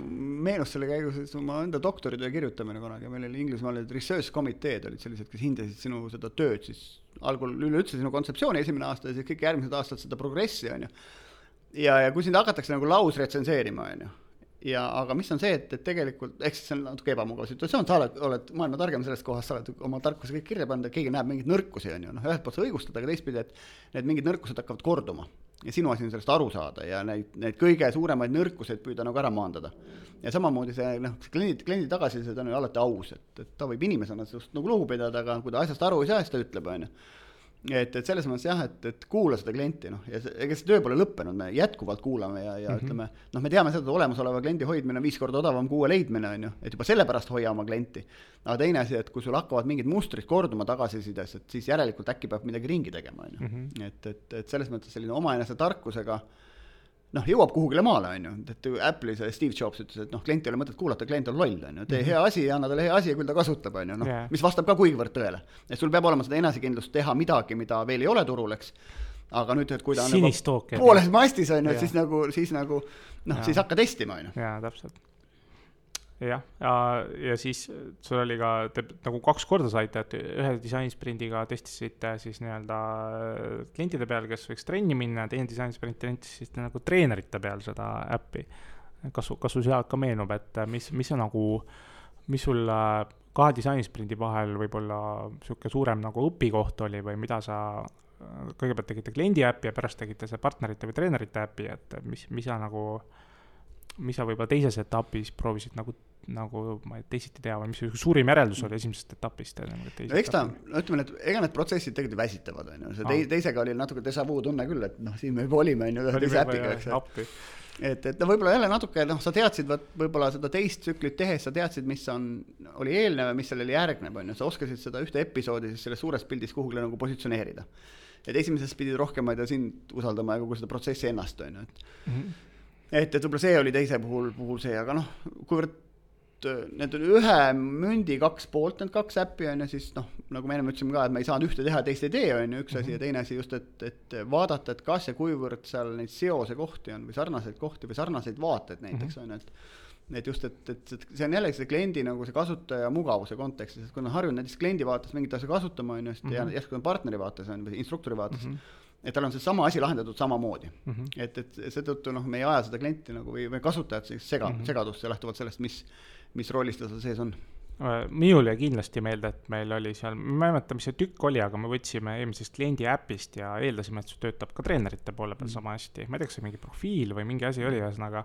meenus selle käigus oma enda doktoritöö kirjutamine kunagi, meil oli Inglismaal olid research komiteed olid sellised, kes hindasid sinu seda tööd siis algul üleüldse sinu kontseptsiooni esimene aasta ja siis kõik järgmised aastad seda progressi, on ju. ja, ja kui sind hakatakse nagu lausretsenseerima, on ju ja aga mis on see, et, et tegelikult, ehk siis see on natuke ebamugav situatsioon, sa oled, oled maailma targem sellest kohast, sa oled oma tarkuse kõik kirja pannud ja keegi näeb mingeid nõrkusi, on ju, noh, ühelt poolt sa õigustad, aga teistpidi, et need mingid nõrkused hakkavad korduma. Ja sinu asi on sellest aru saada ja neid, neid kõige suuremaid nõrkuseid püüda nagu ära maandada. ja samamoodi see, noh, kliendi, kliendi tagasiside on ju alati aus, et, et ta võib inimesena sinust nagu lugu pidada, aga kui ta asjast aru ei saa, siis ta ütleb, on ju et, et selles mõttes jah, et, et kuula seda klienti, noh, ja see, ega see töö pole lõppenud, me jätkuvalt kuulame ja, ja mm -hmm. ütleme, noh, me teame seda, et olemasoleva kliendi hoidmine on viis korda odavam kui uue leidmine, on ju, et juba sellepärast hoia oma klienti. aga teine asi, et kui sul hakkavad mingid mustrid korduma tagasisides, et siis järelikult äkki peab midagi ringi tegema, on ju. Mhm. et, et, et selles mõttes selline omaenese tarkusega äh, noh, jõuab kuhugile maale, on ju, et Apple'i see Steve Jobs ütles, et noh, klienti ei ole mõtet kuulata, klient on loll, on ju, tee -hmm. hea asi ja anna talle hea asi ja küll ta kasutab, on ju, noh yeah., mis vastab ka kuigivõrd tõele. et sul peab olema seda enesekindlust teha midagi, mida veel ei ole turul, eks, aga nüüd, et kui ta on nagu pooles mastis, on ju, et siis nagu, siis nagu noh, siis hakka testima, on ju. jaa, täpselt jah, ja, siis sul oli ka, te nagu kaks korda saite, et ühe disainisprindiga testisite siis nii-öelda äh, klientide peal, kes võiks trenni minna teine disainisprint testisite nagu treenerite peal seda äppi. kas, kas sul sealt ka meenub, et mis, mis see nagu, mis sul äh, kahe disainisprindi vahel võib-olla sihuke suurem nagu õpikoht oli või mida sa äh, kõigepealt tegite kliendi äppi ja pärast tegite see partnerite või treenerite äppi, et mis, mis sa nagu mis sa võib-olla teises etapis proovisid nagu nagu ma ei teisiti teha või mis see suurim järeldus oli esimesest etapist? No eks ta, no ütleme, et ega need protsessid tegelikult väsitavad, on ju, see tei-, teisega oli natuke déjà vu tunne küll, et noh, siin me juba olime, on ju, ühe teise äpiga, eks ju. et, et no võib-olla jälle natuke noh, sa teadsid vot võib-olla seda teist tsüklit tehes, sa teadsid, mis on, oli eelnev ja mis sellele järgneb, on ju, sa oskasid seda ühte episoodi siis selles suures pildis kuhugile nagu positsioneerida. et esimeses pidid rohkem, ma ei tea, sind usaldama ja kogu seda protsessi ennast, on ju, et mm -hmm et, et võib-olla see oli teise puhul, puhul see, aga noh, kuivõrd Äh, need on ühe mündi kaks poolt, need kaks äppi on ju, siis noh, nagu me ennem ütlesime ka, et me ei saanud ühte teha, teist ei tee, on ju, üks mm -hmm. asi ja mhm. teine asi just, et, et vaadata, et kas ja kuivõrd seal neid seosekohti on või sarnaseid kohti või sarnaseid vaateid näiteks mm -hmm. on ju, et et just, et, et, et see on jällegi see kliendi nagu see kasutaja mugavuse kontekstis, et kui on harjunud näiteks kliendi vaates mingit asja kasutama, on ju, ja mhm. järsku on partneri vaates on või instruktori vaates mm, -hmm et tal on seesama asi lahendatud samamoodi mm. -hmm. et, et seetõttu noh, me ei aja seda klienti nagu või, või kasutajat siis sega mm, -hmm. segadusse lähtuvalt sellest, mis, mis rollis ta seal sees on? Äh, minul jäi kindlasti meelde, et meil oli seal, ma ei mäleta, mis see tükk oli, aga me võtsime eelmisest kliendi äpist ja eeldasime, et see töötab ka treenerite poole peal mm. sama hästi. ma ei tea, kas see mingi profiil või mingi asi oli, ühesõnaga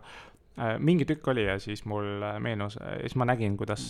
mingi tükk oli ja siis mul äh, meenus, siis ma nägin, kuidas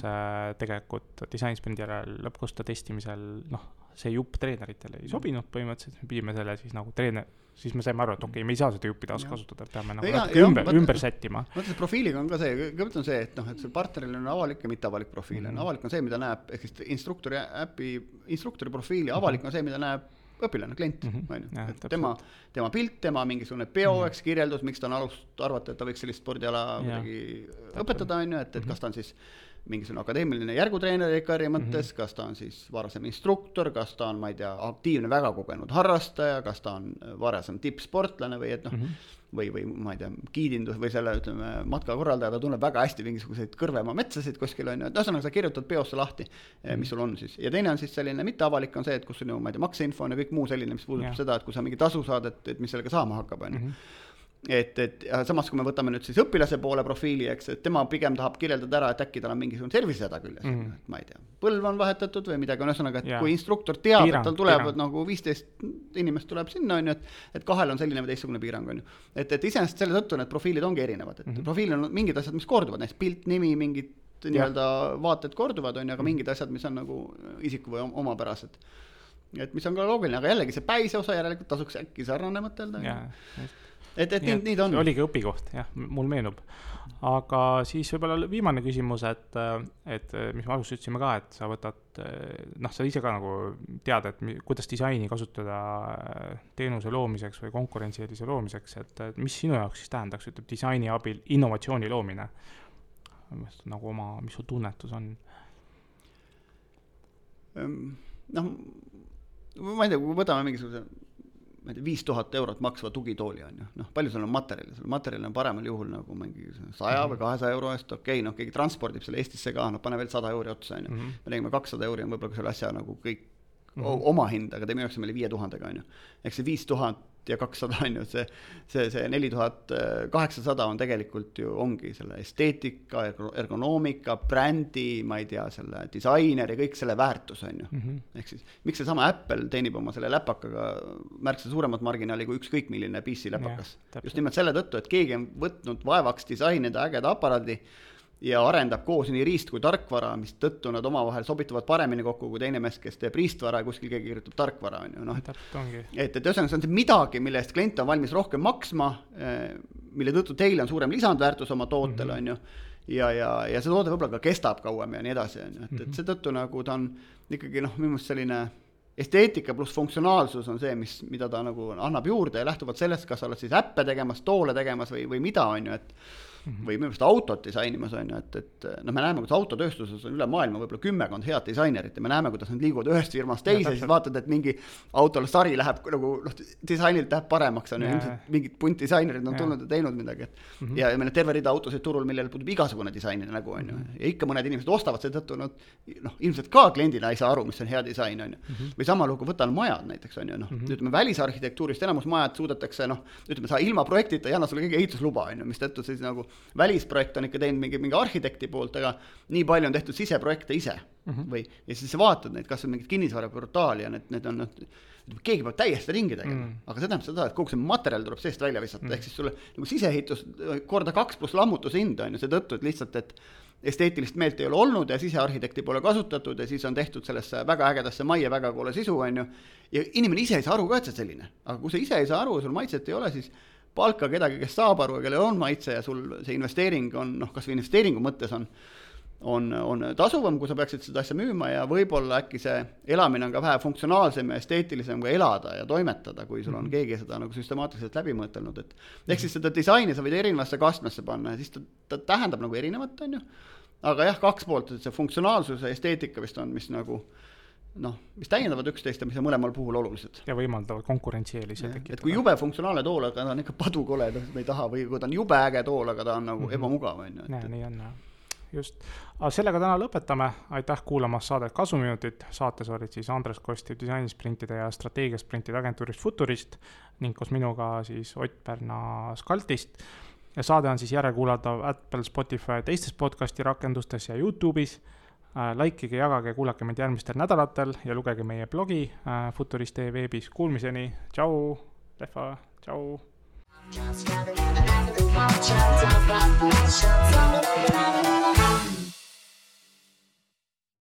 tegelikult disainsprindi järel lõppkosta testimisel, noh, see jupp treeneritele ei sobinud põhimõtteliselt, me pidime selle siis nagu treener siis me saime aru, et okei okay,, me ei saa seda juppi taaskasutada, et peame nagu ja, natuke ja, ümber, ümber sättima. mõtle, see profiiliga on ka see, kõigepealt on see, et noh, et sul partneril on avalik ja mitteavalik profiil mm, -hmm. avalik on see, mida näeb, ehk siis instruktori äpi, instruktori profiili, avalik mm -hmm. on see, mida näeb õpilane, klient, mhm. on ju, et tema, tema pilt, tema mingisugune peo -hmm. eks, kirjeldus, miks ta on alust arvata, et ta võiks sellist spordiala kuidagi õpetada, on ju, et, et kas ta on siis mingisugune akadeemiline järgutreener EKR-i mõttes mm, -hmm. kas ta on siis varasem instruktor, kas ta on, ma ei tea, aktiivne, väga kogenud harrastaja, kas ta on varasem tippsportlane või et noh mm, -hmm või, või ma ei tea, giidindus või selle, ütleme, matkakorraldaja, ta tunneb väga hästi mingisuguseid Kõrvemaa metsasid kuskil on ju, et ühesõnaga sa kirjutad peosse lahti, eh, mis sul on siis. ja teine on siis selline mitteavalik on see, et kus on ju, ma ei tea, makseinfo on ja kõik muu selline, mis puudutab ja. seda, et kui sa mingi tasu saad, et, et mis sellega saama hakkab, on ju mhm et, et samas, kui me võtame nüüd siis õpilase poole profiili, eks, et tema pigem tahab kirjeldada ära, et äkki tal on mingisugune tervisehäda küljes mm, -hmm. et ma ei tea, põlv on vahetatud või midagi, on ühesõnaga, et yeah. kui instruktor teab, et tal tulevad nagu viisteist inimest tuleb sinna, on ju, et et kahel on selline või teistsugune piirang, on ju. et, et iseenesest selle tõttu need profiilid ongi erinevad, et mm -hmm. profiilil on mingid asjad, mis korduvad, näiteks pilt, nimi, mingid nii-öelda vaated korduvad, on ju, aga mhm. mingid asjad, mis on nagu isiku või omapärased et mis on ka loogiline, aga jällegi see päise osa järelikult tasuks äkki sarnane mõtelda et, et nii, nii ta on. oligi õpikoht, jah, mul meenub. aga siis võib-olla viimane küsimus, et, et mis me alguses ütlesime ka, et sa võtad, noh, sa ise ka nagu tead, et kuidas disaini kasutada teenuse loomiseks või konkurentsieelise loomiseks, et mis sinu jaoks siis tähendaks, ütleb disaini abil innovatsiooni loomine? nagu oma, mis su tunnetus on? Ehm, noh, ma ei tea, kui võtame mingisuguse ma ei tea, viis tuhat eurot maksva tugitooli on ju, noh, palju sul on materjali, sul materjali on paremal juhul nagu mingi saja või kahesaja euro eest, okei okay,, noh, keegi transpordib selle Eestisse ka, noh, pane veel sada euri otsa, on ju. Mhm. me tegime kakssada euri on võib-olla selle asja nagu kõik mm -hmm. oma hinda, aga teeme üheksa meile viie tuhandega, on ju. ehk see viis tuhat ja kakssada on ju, see, see, see neli tuhat kaheksasada on tegelikult ju ongi selle esteetika, ergonoomika, brändi, ma ei tea, selle disaineri, kõik selle väärtus on ju mm. -hmm. ehk siis miks seesama Apple teenib oma selle läpakaga märksa suuremat marginaali kui ükskõik milline PC läpakas. just nimelt selle tõttu, et keegi on võtnud vaevaks disainida ägeda aparaadi ja arendab koos nii riist kui tarkvara, mistõttu nad omavahel sobituvad paremini kokku kui teine mees, kes teeb riistvara ja kuskil keegi kirjutab tarkvara, on ju, noh. et, et ühesõnaga, see on see midagi, mille eest klient on valmis rohkem maksma, mille tõttu teil on suurem lisandväärtus oma tootel, mhm. on ju, ja, ja, ja see toode võib-olla ka kestab kauem ja nii edasi, on ju, et, et mhm. seetõttu nagu ta on ikkagi noh, minu meelest selline esteetika pluss funktsionaalsus on see, mis, mida ta nagu annab juurde ja lähtuvalt sellest, kas sa oled siis äppe tegemas, toole tegemas või, või mida, on ju, et. Või minu meelest autot disainimas on ju, et, et noh, me näeme, kuidas autotööstuses on üle maailma võib-olla kümmekond head disainerit ja me näeme, kuidas nad liiguvad ühest firmast teise, siis vaatad, et mingi autol sari läheb nagu noh, disainilt läheb paremaks, on ju, ilmselt mingid punt disainerid on ja. tulnud ja teinud midagi, et mm -hmm. ja, ja meil on terve rida autosid turul, millel puudub igasugune disainide nägu, on ju, mhm. ja ikka mõned inimesed ostavad seetõttu nad noh, ilmselt ka kliendina ei saa aru, mis on hea disain, on ju. -hmm. või sama lugu, võtan majad näiteks, on ju, noh mm -hmm., ütleme välisarhitektuurist enamus majad suudetakse noh, ütleme, sa ilma projektita ei anna sulle keegi ehitusluba, on ju, mistõttu siis nagu välisprojekt on ikka teinud mingi, mingi arhitekti poolt, aga nii palju on tehtud siseprojekte ise mm -hmm. või, ja siis sa vaatad neid, kas on mingit kinnisvaraportaali ja need, need on noh, keegi peab täiesti ringi tegema mm., aga see tähendab seda, et kogu see materjal tuleb seest välja visata mm., ehk siis sulle nagu siseehitus korda kaks pluss lammutushind on ju seetõttu, et lihtsalt, et esteetilist meelt ei ole olnud ja sisearhitekti pole kasutatud ja siis on tehtud sellesse väga ägedasse majja väga koole sisu, on ju. ja inimene ise ei saa aru ka, et see selline, aga kui sa ise ei saa aru sul maitset ei ole, siis palka kedagi, kes saab aru ja kellel on maitse ja sul see investeering on noh, kas või investeeringu mõttes on, on, on tasuvam, kui sa peaksid seda asja müüma ja võib-olla äkki see elamine on ka vähe funktsionaalsem ja esteetilisem kui elada ja toimetada, kui sul on mhm. keegi seda nagu süstemaatiliselt läbi mõtelnud, et ehk siis seda disaini sa võid erinevasse kastmesse panna ja siis ta, ta tähendab nagu erinevat, on ju, aga jah, kaks poolt, et see funktsionaalsus ja esteetika vist on, mis nagu äh, noh, mis täiendavad üksteist ja mis on mõlemal puhul olulised. ja võimaldavad konkurentsieelise tekitada. et kui jube funktsionaalne tool, aga ta on ikka padukole, me ei taha, või kui ta on jube äge tool, aga ta on nagu mm -hmm. ebamugav, on ju. jaa, nii on jah just, aga sellega täna lõpetame, aitäh kuulamast saadet Kasuminutid, saates olid siis Andres Kosti disainisprintide ja strateegiasprintide agentuurist Futurist ning koos minuga siis Ott Pärna Skaltist. ja saade on siis järelkuulatav Apple, Spotify, teistes podcast'i rakendustes ja Youtube'is Äh, likeige, jagage, kuulake meid järgmistel nädalatel ja lugege meie blogi äh, Futurist.ee veebis. Kuulmiseni, tšau, Lehva, tšau. Just gotta get out of the